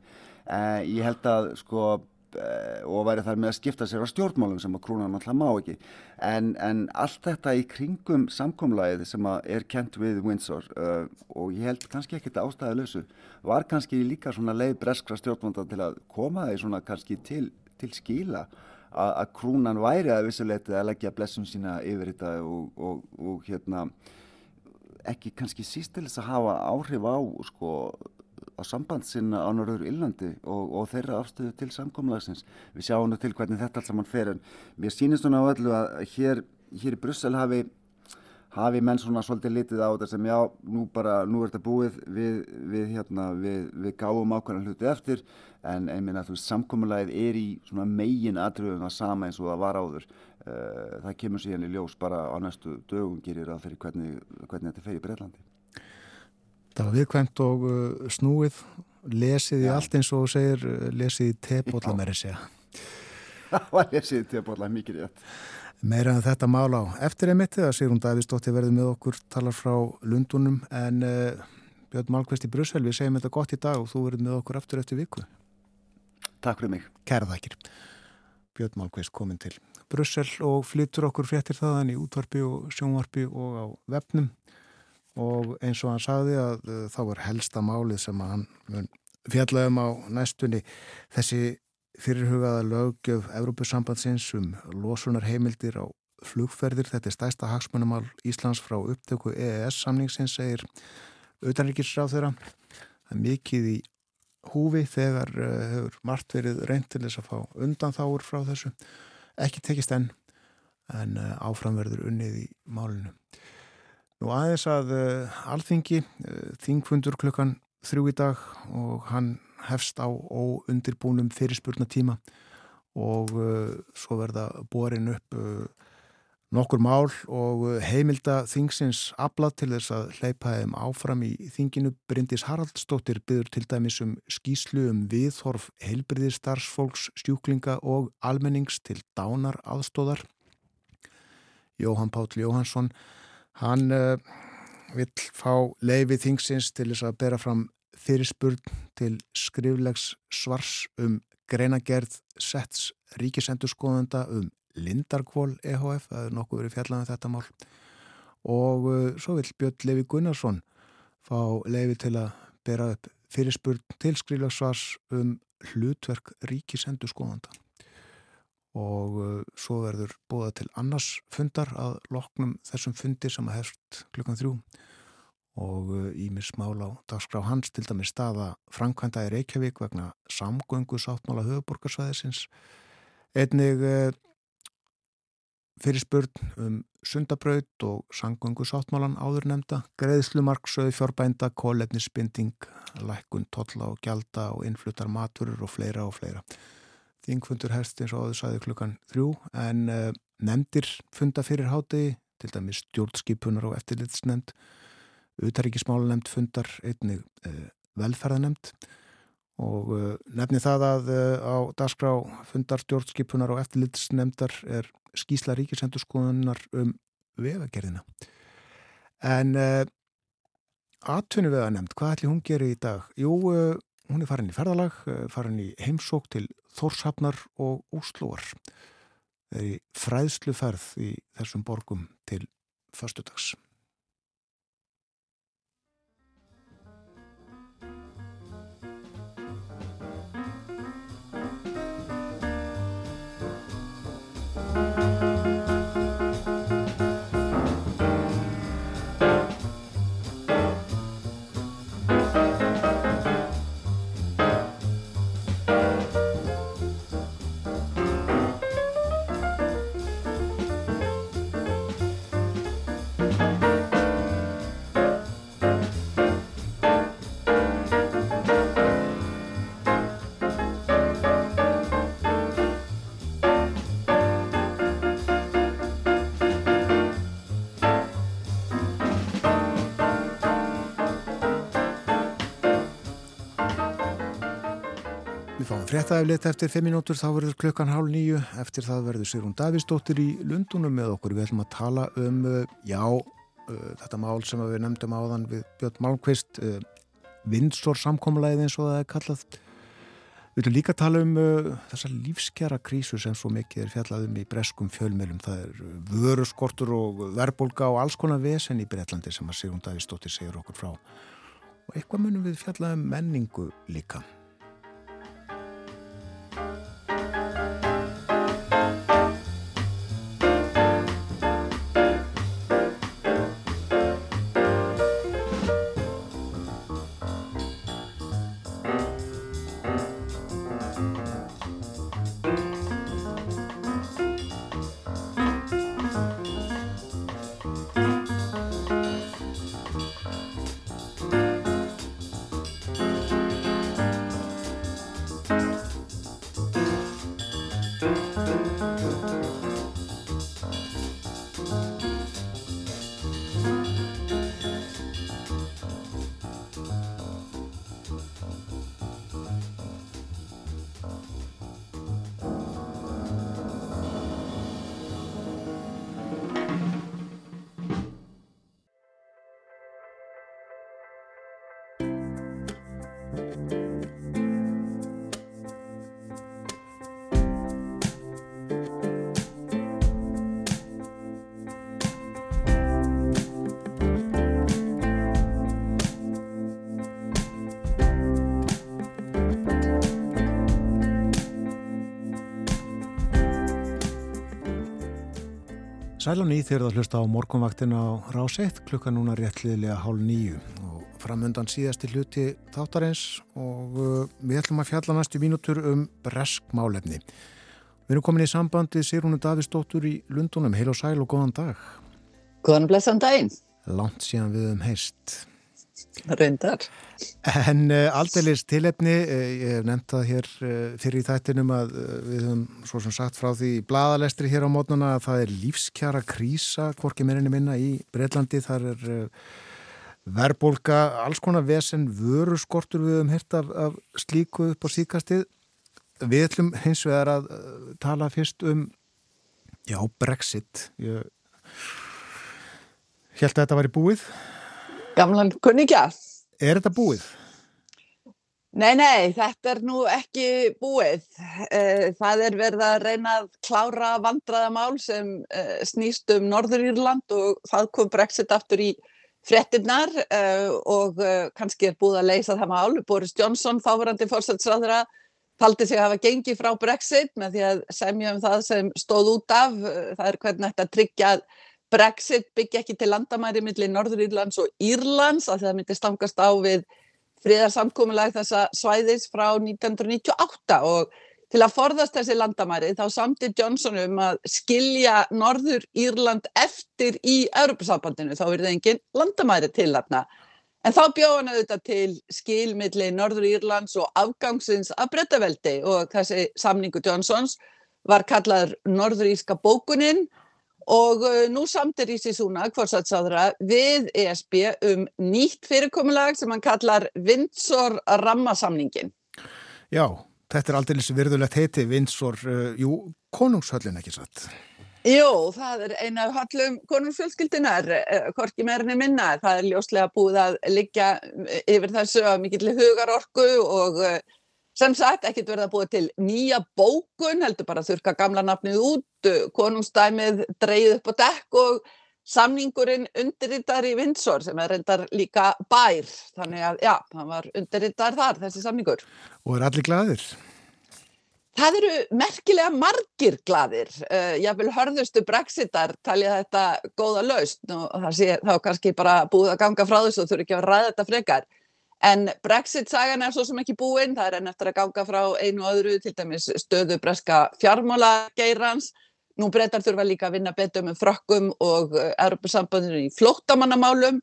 Uh, ég held að sko Eh, og væri þar með að skipta sér á stjórnmálum sem að krúnan alltaf má ekki en, en allt þetta í kringum samkomlæðið sem er kent við Windsor uh, og ég held kannski ekkert ástæðilösu var kannski líka svona leið breskra stjórnmálda til að koma þeir svona kannski til, til skíla að, að krúnan væri að vissuleiti að leggja blessum sína yfir þetta og, og, og hérna ekki kannski síst til þess að hafa áhrif á sko á sambandsinna á Norður Íllandi og, og þeirra afstöðu til samkomlagsins. Við sjáum nú til hvernig þetta alls saman fer en mér sýnist svona á öllu að hér, hér í Brussel hafi, hafi menn svona svolítið litið á þetta sem já, nú bara, nú er þetta búið við, við hérna, við, við gáum ákvæmlega hluti eftir en einminn að þú veist, samkomlagið er í svona megin atriðum það sama eins og það var áður. Eh, það kemur síðan í ljós bara á næstu dögum gerir að fyrir hvernig, hvernig þetta fer í Breitlandi. Það var viðkvæmt og uh, snúið, lesið í allt eins og segir, uh, lesið í tepóla meira segja. Það var lesið í tepóla, mikið rétt. Meira en þetta mál á eftir emitti að Sigrun Davíðsdóttir verði með okkur, talar frá Lundunum en uh, Björn Málkvist í Brussel, við segjum þetta gott í dag og þú verði með okkur aftur eftir viku. Takk fyrir mig. Kærðakir. Björn Málkvist komin til Brussel og flyttur okkur fréttir þaðan í útvarpi og sjónvarpi og á vefnum og eins og hann sagði að uh, þá er helsta málið sem hann fjallaðum á næstunni þessi fyrirhugaða lögjöf Evrópusambandsins um losunar heimildir á flugferðir. Þetta er stæsta hagsmunumál Íslands frá upptöku EES samningsins, segir auðanrikiðsráð þeirra. Það er mikið í húfi þegar uh, hefur margt verið reynd til þess að fá undan þáur frá þessu. Ekki tekist enn en uh, áframverður unnið í málinu. Nú aðeins að uh, alþingi, þingfundur klukkan þrjú í dag og hann hefst á óundirbúnum fyrirspurnatíma og svo verða borin upp nokkur mál og heimilda þingsins aflað til þess að hleypa þeim áfram í þinginu. Bryndis Haraldsdóttir byður til dæmis um skýslu um viðhorf heilbriðistarsfólks, stjúklinga og almennings til dánar aðstóðar. Jóhann Páll Jóhansson, hann uh, vill fá leiði þingsins til þess að bera fram fyrirspurn til skriflegs svars um greinagerð setts ríkisendurskoðanda um Lindarkvól EHF, það er nokkuð verið fjallað með um þetta mál. Og uh, svo vil Björn Levi Gunnarsson fá leiði til að bera upp fyrirspurn til skriflegsvars um hlutverk ríkisendurskoðanda. Og uh, svo verður búða til annars fundar að loknum þessum fundi sem að hefst klukkan þrjú. Og ímis uh, mál á dagskrá hans til dæmi staða Frankvænda í Reykjavík vegna samgöngu sáttmála höfuborgarsvæðisins einnig fyrirspurn um sundabraut og samgöngu sáttmálan áður nefnda, greiðslumarksauð fjórbænda, kólefnisbinding lækkun, totla og gjalda og innfluttar maturur og fleira og fleira. Þingfundur herst eins og áður sæði klukkan þrjú en uh, nefndir funda fyrir hátegi, til dæmi stjórnskipunar og eftirlitsnefnd utaríkismálanemnd fundar einnig uh, velferðanemnd og uh, nefni það að á dagskrá fundar stjórnskipunar og eftirlitsnefndar er skísla ríkisendurskoðunar um vegagerðina en atvinnu veganemnd, hvað ætli hún gerir í dag? Jú, hún er farin í ferðalag, farin í heimsók til Þórshafnar og Úslóar. Það er í fræðsluferð í þessum borgum til fastudags. Fréttaeflit eftir 5 minútur þá verður klukkan hálf nýju eftir það verður Sigrun Davísdóttir í Lundunum með okkur. Við ætlum að tala um uh, já, uh, þetta mál sem við nefndum áðan við Björn Malmqvist vindsor samkómulegið eins og það er kallað. Við ætlum líka að tala um þessa lífskjara krísu sem svo mikið er fjallaðum í breskum fjölmjölum það er vöruskortur og verbolga og alls konar vesen í Breitlandi sem að Sigrun Davísdóttir segir okkur frá. Og eitthvað munum við fjallaðum menningu líka Sælan í þegar það hlusta á morgunvaktin á Ráseitt klukka núna réttliðilega hálf nýju og framöndan síðasti hluti þáttarins og uh, við ætlum að fjalla næstu mínútur um bresk málefni. Við erum komin í sambandi Sigrúnu Davistóttur í Lundunum. Heil og sæl og góðan dag. Góðan blessan daginn. Langt síðan við um heist. Reyndar. En uh, aldeilis tilefni, uh, ég hef nefnt það hér uh, fyrir í þættinum að við höfum svo sem sagt frá því bladalestri hér á mótnana að það er lífskjara krísa, hvorki meirinni minna í Breitlandi, þar er verðbólka, alls konar vesen vöruskortur við höfum hirt af, af slíku upp á síkastið. Við ætlum hins vegar að tala fyrst um, já, Brexit. Ég held að þetta var í búið. Gamlan kunningja. Er þetta búið? Nei, nei, þetta er nú ekki búið. Eh, það er verið að reyna að klára vandraðamál sem eh, snýst um Norður Írland og það kom Brexit aftur í frettinnar eh, og kannski er búið að leysa það mál. Boris Johnson, þáverandi fórsætsræðra, taldi sig að hafa gengið frá Brexit með því að semja um það sem stóð út af. Það er hvernig þetta tryggja að Brexit byggja ekki til landamæri millir Norður Írlands og Írlands að það myndi stangast á við friðarsamkomulag þessa svæðis frá 1998 og til að forðast þessi landamæri þá samti Johnson um að skilja Norður Írland eftir í Europasambandinu, þá er það engin landamæri til þarna. En þá bjóða hann auðvitað til skilmiðli Norður Írlands og afgangsins af brettaveldi og þessi samningu Johnsons var kallaður Norður Írska bókuninn og uh, nú samtir Ísi Súna, hvorsatsáðra, við ESB um nýtt fyrirkomulag sem hann kallar Vindsor rammasamningin. Já, þetta er aldrei virðulegt heiti, Vindsor, uh, jú, konungshöllin ekki satt. Jú, það er eina af hallum konungsfjölskyldinar, uh, korki meirinni minna, það er ljóslega búið að liggja yfir þessu að mikill hugarorku og sem sagt ekkert verða búið til nýja bókun, heldur bara að þurka gamla nafnið út, konungstæmið dreyð upp á dekk og samningurinn undirrittar í Vindsor sem er reyndar líka bær, þannig að já, hann var undirrittar þar, þessi samningur. Og er allir gladir? Það eru merkilega margir gladir. Uh, ég vil hörðustu brexitar talja þetta góða laust og það sé þá kannski bara búið að ganga frá þessu og þurfi ekki að ræða þetta frekar. En Brexit-sagan er svo sem ekki búinn, það er enn eftir að ganga frá einu og öðru, til dæmis stöðu breska fjármála geirans. Nú breytar þurfa líka að vinna betur með frökkum og Europasambandinu í flóttamannamálum.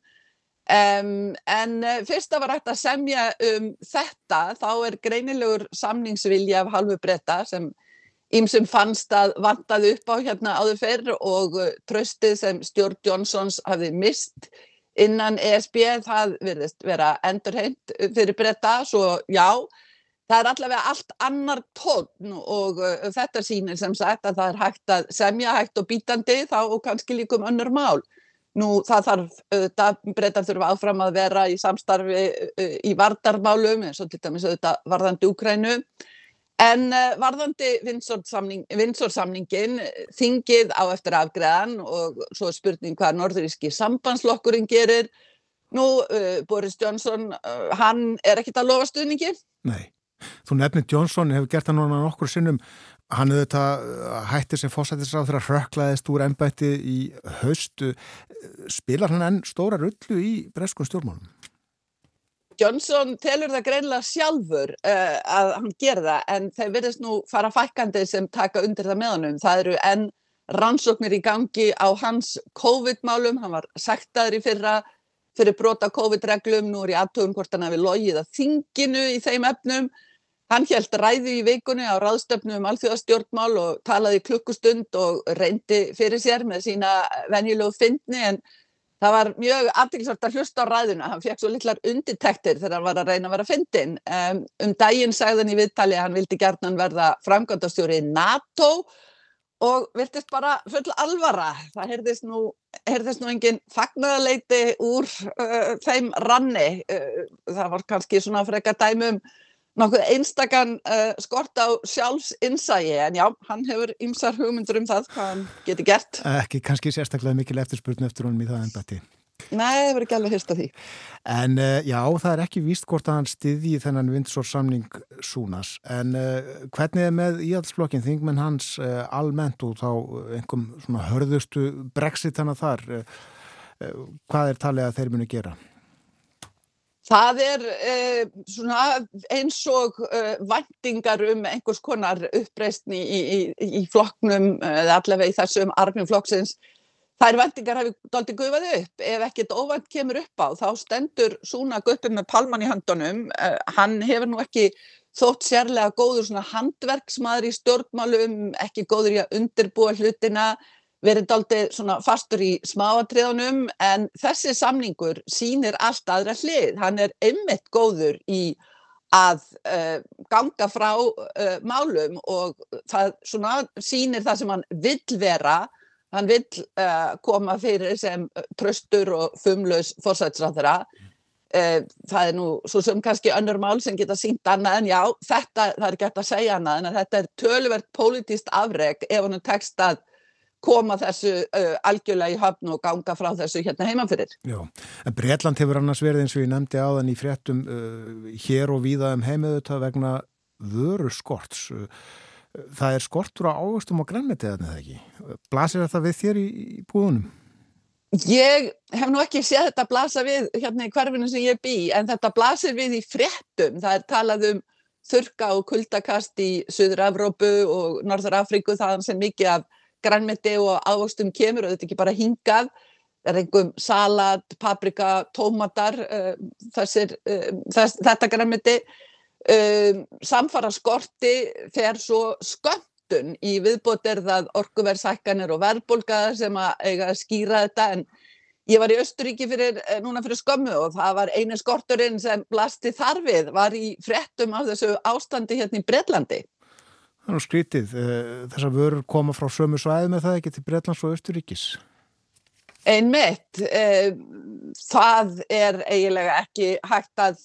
Um, en fyrst að var hægt að semja um þetta, þá er greinilegur samningsvilja af halvu breyta sem ímsum fannst að vantaði upp á hérna áður fyrr og tröstið sem Stjórn Johnsons hafði mist innan ESB það verðist vera endurheimt fyrir breyta svo já það er allavega allt annar tónn og uh, þetta sýnir sem sagt að það er hægt að semja hægt og bítandi þá og kannski líkum önnur mál. Nú það þarf, uh, breytar þurfa áfram að vera í samstarfi uh, í vardarmálum eins og til dæmis auðvitað varðandi Úkrænu En uh, varðandi vinsorsamningin, þingið á eftir afgreðan og svo spurning hvað norðuríski sambandslokkurinn gerir. Nú, uh, Boris Johnson, uh, hann er ekkit að lofa stuðningi? Nei, þú nefnir Johnson, hefur gert það núna nokkur sinnum. Hann hefur þetta hættir sem fósættisráð þegar hröklaðist úr ennbætti í haustu. Spilar hann enn stóra rullu í breskun stjórnmálum? Johnson telur það greinlega sjálfur uh, að hann gera það en þeir verðist nú fara fækandi sem taka undir það með honum. Það eru enn rannsóknir í gangi á hans COVID-málum, hann var sektaður í fyrra fyrir brota COVID-reglum, nú er í aðtöfum hvort hann hefði logið að þinginu í þeim efnum. Hann held ræði í vikunni á ráðstöfnu um alþjóðastjórnmál og talaði klukkustund og reyndi fyrir sér með sína venjulegu fyndni en Það var mjög aftilsvart að hlusta á ræðuna, hann fekk svo litlar undirtektir þegar hann var að reyna að vera fyndin. Um, daginn sagðan í viðtali að hann vildi gerðan verða framkvæmdastjóri í NATO og virtist bara full alvara. Það heyrðist nú, nú engin fagnarleiti úr uh, þeim ranni. Uh, það var kannski svona frekar dæmum nokkuð einstakann uh, skort á sjálfsinsægi en já, hann hefur ymsar hugmyndur um það hvað hann geti gert. Ekki kannski sérstaklega mikil eftirspurnu eftir honum í það ennbætti. Nei, það verður ekki alveg hyrst af því. En uh, já, það er ekki víst hvort að hann styðji þennan vindsórsamning Súnas. En uh, hvernig er með íhaldsflokkin þingmenn hans almennt og þá einhverjum svona hörðustu brexit hana þar? Hvað er talið að þeir munu gera? Það er eh, svona eins og eh, vendingar um einhvers konar uppreistni í, í, í flokknum eða allavega í þessum armjum flokksins þær vendingar hafi doldið gufað upp. Ef ekkert óvænt kemur upp á þá stendur Súna Guppi með palman í handunum. Uh, hann hefur nú ekki þótt sérlega góður handverksmaður í stjórnmálum, ekki góður í að undirbúa hlutina, verið daldið svona fastur í smáatriðunum en þessi samningur sínir allt aðra hlið. Hann er einmitt góður í að uh, ganga frá uh, málum og það svona sínir það sem hann vill vera hann vill uh, koma fyrir sem tröstur og fumlaus fórsætsræðara það er nú svo sem kannski önnur mál sem geta sínt annað en já, þetta, það er gett að segja annað en þetta er tölverkt pólitíst afreg ef hann tekst að koma þessu uh, algjörlega í höfn og ganga frá þessu hérna heimafyrir. Já, en Breitland hefur annars verið eins og ég nefndi á þann í fréttum uh, hér og víða um heimiðuta vegna vöru skorts. Uh, það er skortur á águstum og grænmetið eða ekki. Blasir þetta við þér í, í búðunum? Ég hef nú ekki séð þetta blasa við hérna í hverfinu sem ég bý en þetta blasir við í fréttum. Það er talað um þurka og kuldakast í Suður-Evrópu og Norður-Afríku þaðan sem mikið af grænmeti og ávöxtum kemur og þetta ekki bara hingað. Það er einhverjum salat, paprika, tómatar uh, þessir, uh, þess, þetta grænmeti. Um, samfara skorti fer svo sköndun í viðbóterðað orkuverðsækkanir og verðbólkaðar sem að eiga að skýra þetta en ég var í Östuríki fyrir, núna fyrir skömmu og það var eini skorturinn sem blasti þarfið var í frettum af þessu ástandi hérna í Breitlandi Nú skrítið. Eh, þessar vörur koma frá sömu svæði með það ekki til Breitlands og Östuríkis? Einmitt. Eh, það er eiginlega ekki hægt að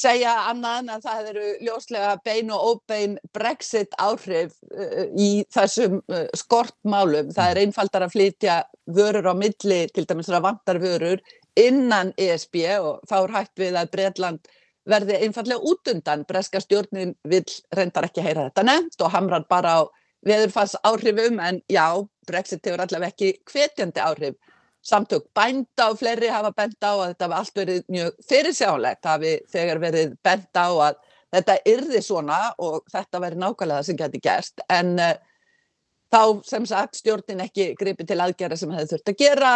segja annað en að það eru ljóslega bein og óbein brexit áhrif eh, í þessum skortmálum. Það er einfaldar að flytja vörur á milli, til dæmis að vantar vörur innan ESB og þá er hægt við að Breitland verði einfallega út undan. Breska stjórnin vil reyndar ekki heyra þetta nefnt og hamrar bara á veðurfalls áhrifum en já, Brexit hefur allavega ekki hvetjandi áhrif. Samtök bænda og fleiri hafa benda á að þetta hafa allt verið mjög fyrirsjálegt, hafi þegar verið benda á að þetta yrði svona og þetta verið nákvæmlega sem geti gerst en uh, þá sem sagt stjórnin ekki gripi til aðgerða sem það þurft að gera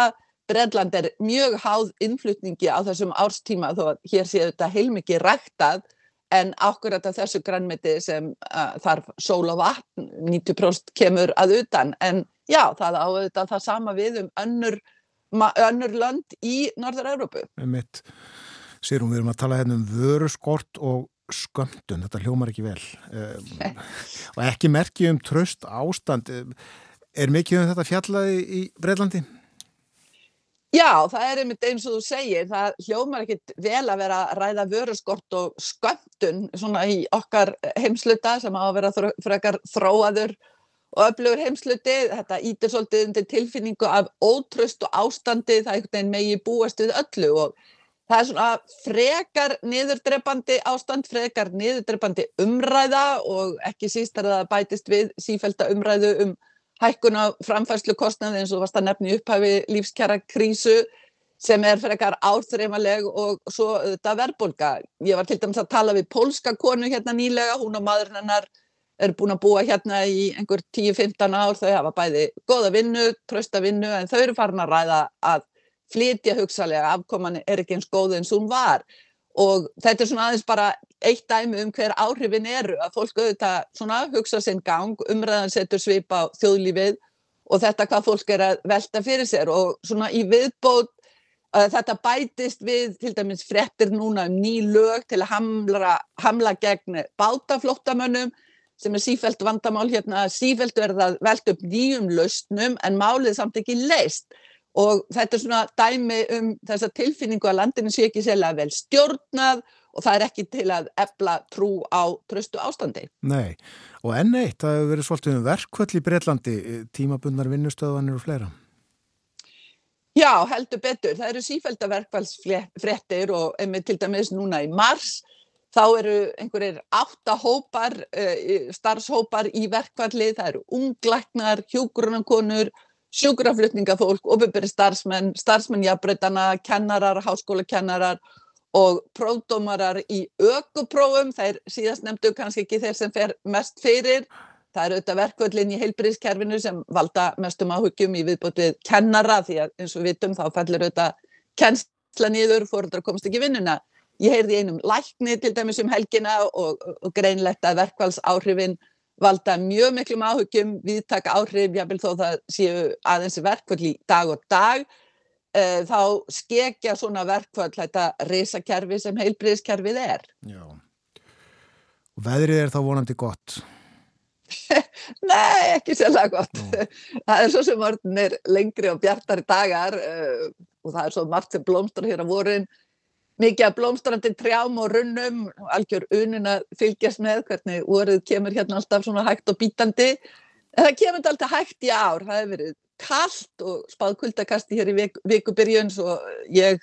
Breitland er mjög háð innflutningi á þessum árstíma þó að hér séu þetta heilmikið ræktað en ákveðat af þessu grannmeti sem uh, þarf sól og vatn 90% kemur að utan. En já það áður það sama við um önnur, önnur land í Norður-Európu. Sérum við erum að tala hérna um vöruskort og skömmtun, þetta hljómar ekki vel. Um, og ekki merki um tröst ástand. Er mikið um þetta fjallaði í Breitlandi? Já, það er einmitt eins og þú segir, það hljómar ekkit vel að vera að ræða vöruskort og sköndun svona í okkar heimsluta sem á að vera frekar þróaður og öflugur heimsluti. Þetta ítir svolítið undir tilfinningu af ótröst og ástandi, það er einhvern veginn megi búast við öllu og það er svona frekar niðurdreppandi ástand, frekar niðurdreppandi umræða og ekki síst er það bætist við sífælda umræðu um hækkun á framfærslu kostnaði eins og varst að nefni upphafi lífskjara krísu sem er fyrir ekkar áþreifaleg og svo þetta verðbólka. Ég var til dæmis að tala við pólska konu hérna nýlega, hún og maðurinn hennar er búin að búa hérna í einhver 10-15 ár, þau hafa bæði goða vinnu, trösta vinnu en þau eru farin að ræða að flytja hugsalega, afkoman er ekki eins góð eins hún var og þetta er svona aðeins bara eitt dæmi um hver áhrifin eru að fólk auðvitað svona hugsa sinn gang, umræðan setur svip á þjóðlífið og þetta hvað fólk er að velta fyrir sér og svona í viðbót þetta bætist við til dæmis frettir núna um ný lög til að hamla, hamla gegn bátaflóttamönnum sem er sífælt vandamál hérna, sífælt verða velt upp nýjum lausnum en málið samt ekki leist og þetta er svona dæmi um þessa tilfinningu að landinu sé ekki sérlega vel stjórnað og það er ekki til að ebla trú á tröstu ástandi. Nei, og enn eitt, það hefur verið svolítið um verkvöld í Breitlandi, tímabundnar vinnustöðanir og fleira. Já, heldur betur. Það eru sífælda verkvælsfrettir og einmitt til dæmis núna í mars þá eru einhverjir áttahópar, uh, starfshópar í verkvalli, það eru unglæknar, hjúgrunarkonur, sjúkraflutningafólk, ofinbyrri starfsmenn, starfsmennjafbreytana, kennarar, háskólakennarar og prófdómarar í ökuprófum, þeir síðast nefndu kannski ekki þeir sem fer mest fyrir, það eru auðvitað verkvöldin í heilbríðskerfinu sem valda mestum áhugjum í viðbót við kennara því að eins og við vitum þá fellur auðvitað kennsla nýður, fóröldra komst ekki vinnuna. Ég heyrði einum lækni til dæmis um helgina og, og greinlegt að verkvælsáhrifin valda mjög miklum áhugjum, viðtaka áhrif, jáfnvel þó það séu aðeins verkvöld í dag og dag, uh, þá skekja svona verkvöld þetta risakerfi sem heilbríðskerfið er. Já. Og veðrið er þá vonandi gott. Nei, ekki sérlega gott. Nó. Það er svo sem orðinir lengri og bjartari dagar uh, og það er svo margt sem blómstur hér á vorin. Mikið að blómstrandi trjám og runnum, algjör unin að fylgjast með hvernig voruð kemur hérna alltaf svona hægt og bítandi. En það kemur alltaf hægt í ár. Það hefur verið kallt og spáð kuldakasti hér í vik vikubyrjun svo ég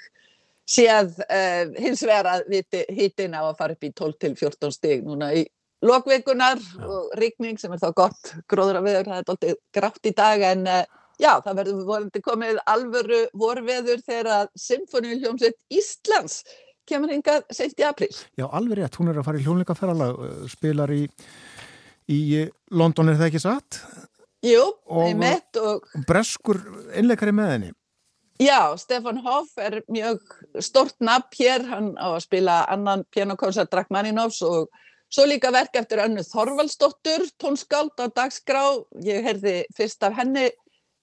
séð uh, hins vegar að hitin á að fara upp í 12 til 14 stig núna í lokveikunar og rigning sem er þá gott gróður að veður, það er alltaf grátt í dag en uh, já, það verður vorandi komið alvöru vorveður þegar Symfóniuljómsveit Íslands kemur hingað sent í april. Já, alveg rétt, hún er að fara í hljónleikaferðalag, spilar í, í London, er það ekki satt? Jú, ég mitt og... Breskur innleikari með henni. Já, Stefan Hoff er mjög stort nafn hér, hann á að spila annan pianokonsert Drakmaninovs og Svo líka verk eftir önnu Þorvaldsdóttur, tónskáld á dagskrá. Ég heyrði fyrst af henni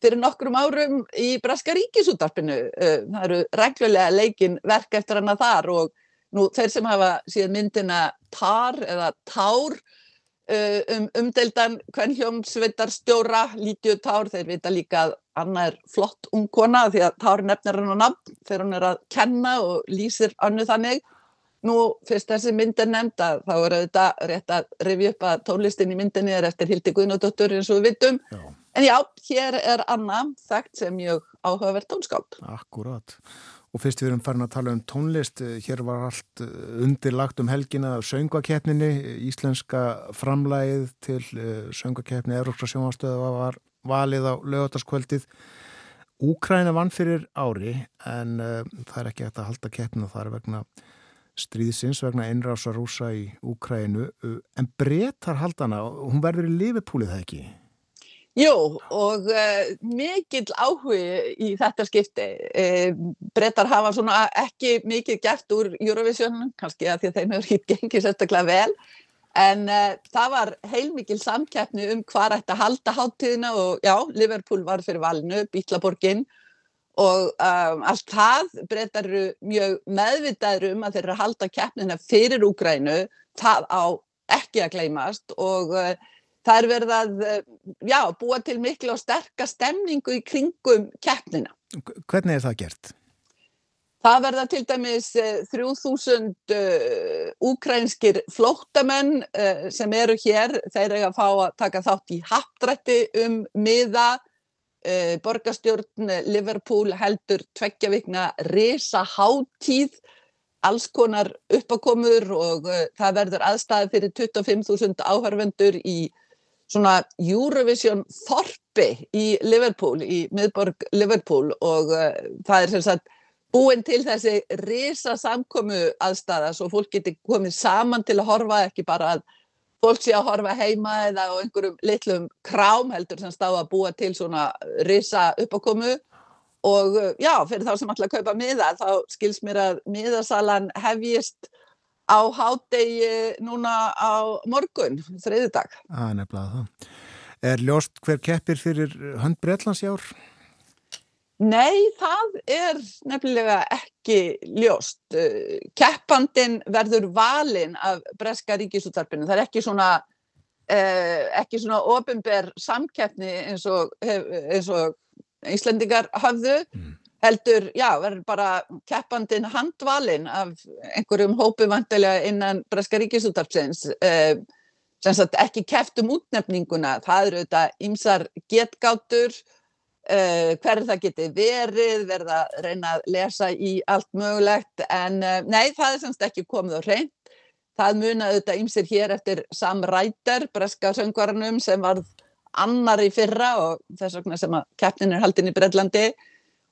fyrir nokkrum árum í Braska ríkisútarpinu. Eh, það eru reglulega leikin verk eftir hana þar og nú þeir sem hafa síðan myndina Tar eða Tár eh, um umdeldan kvennhljómsveitar stjóra, Lítju Tár, þeir vita líka að Anna er flott ungkona því að Tár nefnir hann á nafn þegar hann er að kenna og lýsir annu þannig. Nú, fyrst þessi mynd er nefnd að þá er auðvitað rétt að rifja upp að tónlistin í myndinni er eftir Hildi Guðnóttur eins og við vitum. Já. En já, hér er Anna þekkt sem mjög áhugavert tónskáld. Akkurát. Og fyrst við erum farin að tala um tónlist, hér var allt undirlagt um helgina söngvakeppninni, íslenska framlægið til söngvakeppni Európska sjónastöða var valið á lögataskvöldið. Úkræna vann fyrir ári en uh, það er ekki hægt að halda keppnina þar vegna stríðsins vegna einrása rúsa í Úkrænu en breytar haldana, hún verður í lifepúlið það ekki? Jú og uh, mikill áhugi í þetta skipti. Uh, breytar hafa svona ekki mikið gert úr Eurovision kannski að því að þeim hefur hitt gengið sérstaklega vel en uh, það var heilmikil samkeppni um hvað ætti að halda háttíðina og já, Liverpool var fyrir valinu, Bítlaborginn og um, allt það breytar eru mjög meðvitaður um að þeir eru að halda keppnina fyrir Úgrænu, það á ekki að gleymast og uh, það er verið að uh, já, búa til miklu og sterkar stemningu í kringum keppnina. Hvernig er það gert? Það verða til dæmis uh, 3000 úkrænskir flóttamenn uh, sem eru hér, þeir eru að fá að taka þátt í haptrætti um miða Uh, borgarstjórn Liverpool heldur tveggja vikna resa háttíð alls konar uppakomur og það verður aðstæði fyrir 25.000 áhörvendur í svona Eurovision þorpi í Liverpool, í miðborg Liverpool og uh, það er sem sagt búin til þessi resa samkomu aðstæða svo fólk getur komið saman til að horfa ekki bara að fólk sé að horfa heima eða á einhverjum litlum krám heldur sem stáða að búa til svona risa uppákomu. Og uh, já, fyrir þá sem að kaupa miða þá skils mér að miðasalan hefjist á hádegi núna á morgun, þriði dag. Það er nefnilega það. Er ljóst hver keppir fyrir hönd Breitlands í ár? Nei, það er nefnilega ekki ljóst. Keppandin verður valin af Breska ríkisúttarpinu. Það er ekki svona, eh, ekki svona ofinber samkeppni eins og, eins og Íslandingar hafðu. Mm. Heldur, já, verður bara keppandin handvalin af einhverjum hópu vantilega innan Breska ríkisúttarpsins. Eh, sem sagt ekki keppt um útnefninguna. Það eru þetta ymsar getgátur Uh, hver það geti verið, verða reyna að lesa í allt mögulegt en uh, nei, það er semst ekki komið á hreint. Það munaði þetta ímsir hér eftir Sam Ryder, breska söngvaranum sem var annar í fyrra og þess vegna sem að keppnin er haldin í Breitlandi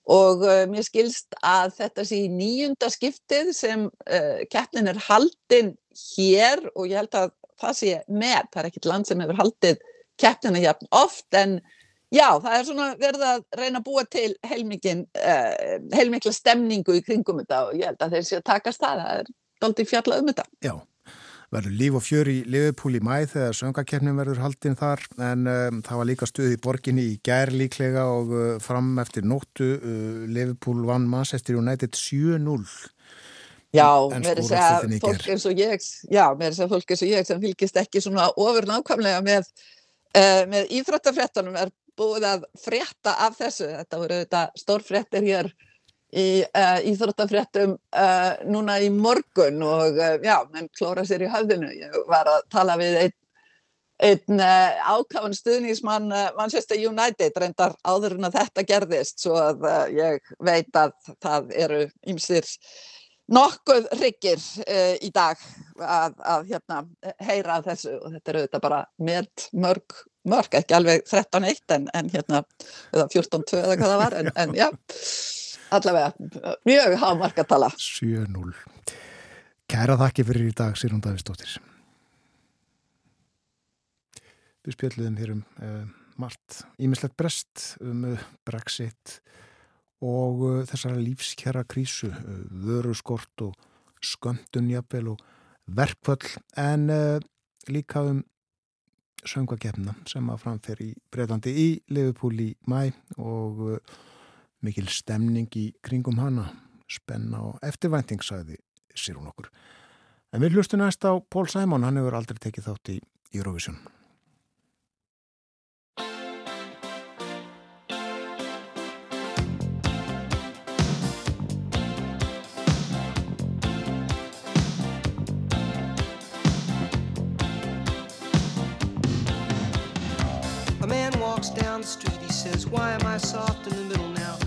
og uh, mér skilst að þetta sé í nýjunda skiptið sem keppnin er haldin hér og ég held að það sé með, það er ekkit land sem hefur haldið keppnina jafn oft en já, það er svona verið að reyna að búa til heilmikinn, uh, heilmikla stemningu í kringum þetta og ég held að þeir sé að takast það, það er doldið fjallað um þetta. Já, verður líf og fjör í Liverpool í mæð þegar söngakeppnin verður haldinn þar. En um, það var líka stuð í borginni í gær líklega og uh, fram eftir nóttu uh, Liverpool vann Manchester United 7-0 Já, mér er að segja fólk eins og ég, já, mér er að segja fólk eins og ég sem fylgist ekki svona ofur nákvæmlega með, uh, með íþróttafréttanum er búið að frétta af þessu. Þetta voru þetta stórfréttir hér í uh, íþróttafréttum uh, núna í morgun og já, menn klóra sér í höfðinu. Ég var að tala við einn einn ákafan stuðnismann Manchester United reyndar áður en að þetta gerðist svo að ég veit að það eru ymsir nokkuð ryggir uh, í dag að, að hérna, heyra þessu og þetta eru þetta bara með mörg, mörg, ekki alveg 13-1 en, en hérna, eða 14-2 eða hvað það var, en, en já, allavega mjög hafmark að tala. 7-0. Kæra þakki fyrir í dag, Sýrún Davistóttir. Við spjöldluðum hér um uh, margt ímislegt brest um uh, Brexit og uh, þessara lífskjara krísu, vöru skort og sköndunjapel og verkvöll en líka um söngvakefna sem að framfer í Breitlandi í Liverpool í mæ og mikil stemning í kringum hana, spenna og eftirvænting sagði sér hún okkur. En við hlustum næst á Pól Sæmón, hann hefur aldrei tekið þátt í Eurovision. walks down the street, he says, Why am I soft in the middle now?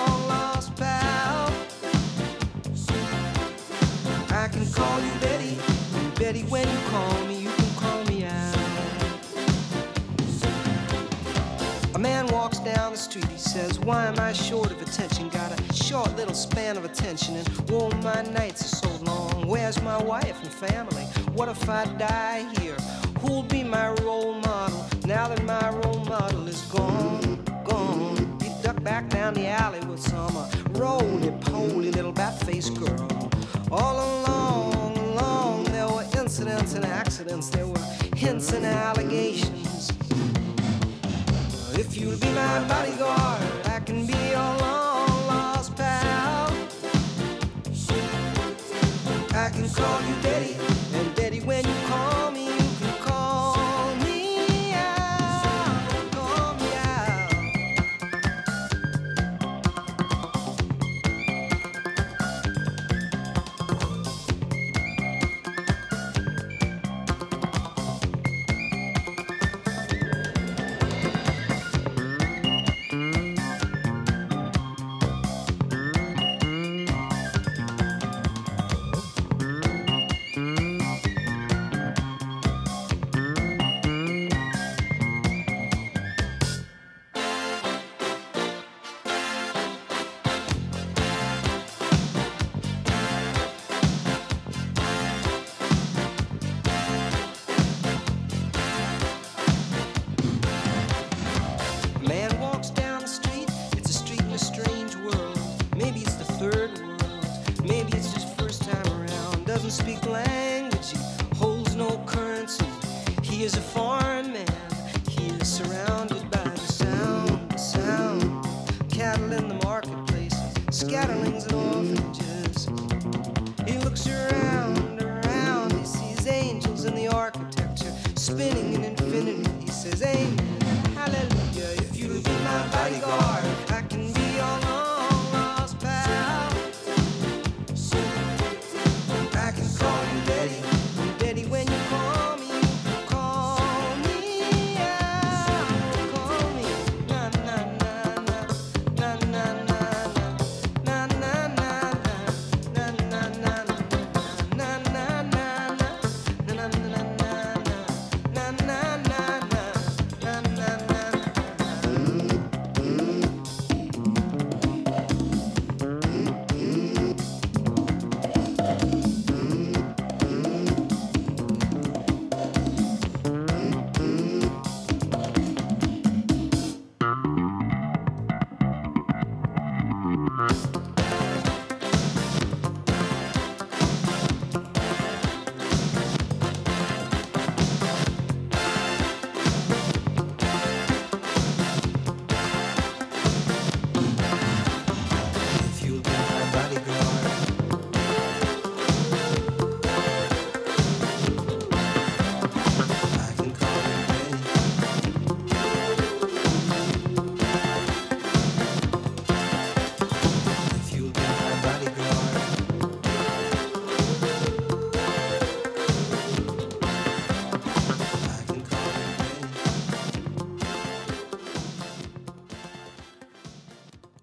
Betty, Betty, when you call me, you can call me out. A man walks down the street, he says, Why am I short of attention? Got a short little span of attention, and oh, my nights are so long. Where's my wife and family? What if I die here? Who'll be my role model now that my role model is gone? Gone. He ducked back down the alley with some uh, roly-poly little bat-faced girl. All were incidents and accidents. There were hints and allegations. If you'll be my bodyguard, I can be your long-lost pal. I can call you Daddy,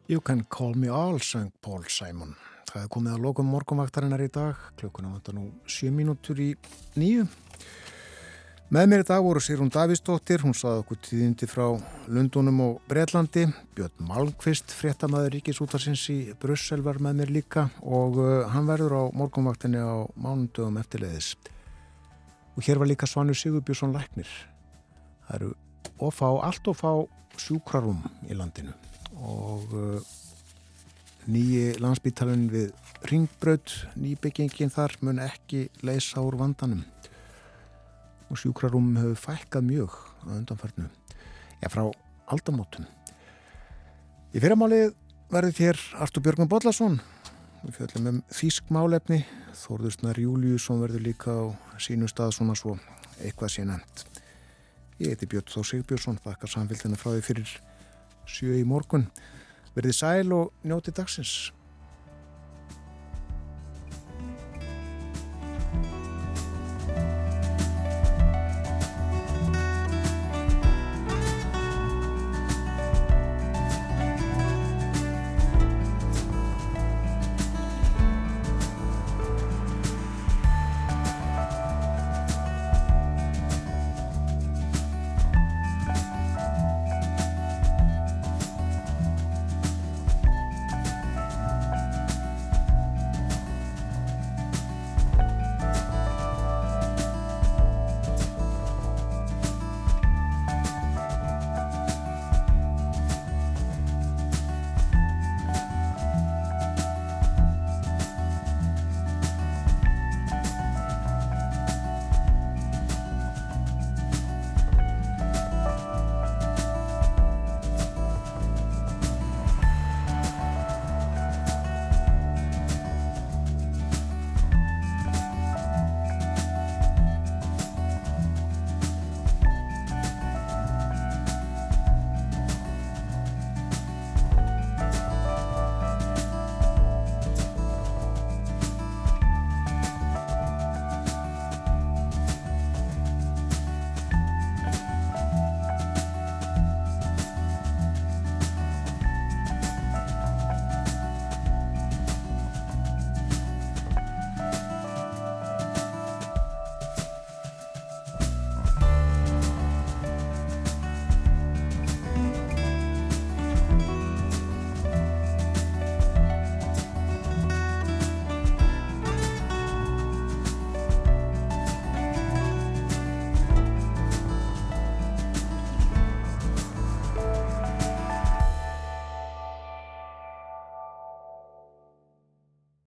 You can call me all, söng Paul Simon. Það er komið að lokum morgunvaktarinnar í dag, klukkuna vantar nú 7 mínútur í nýju. Með mér í dag voru Sýrún Davísdóttir, hún saði okkur tíðindi frá Lundunum og Breitlandi, Björn Malmqvist, fréttamaður Ríkisútarsins í Brussel var með mér líka og uh, hann verður á morgunvaktinni á mánundögum eftirleiðis. Og hér var líka Svanur Sigurbjörnsson Læknir. Það eru ofá, allt ofá sjúkrarum í landinu og uh, nýji landsbítalun við Ringbraut, nýbyggingin þar mun ekki leysa úr vandanum. Og sjúkrarum hefur fækkað mjög á undanfarnu já frá aldamótum. Í fyrramálið verður þér Artur Björgum Bodlason við fjöldum um þýsk málefni. Þórðursnar Júliusson verður líka á sínu stað svona svo eitthvað sé nefnt. Ég heiti Björn Þór Sigbjörnsson þakkar samfélgina frá því fyrir sjö í morgun. Verði sæl og njóti dagsins.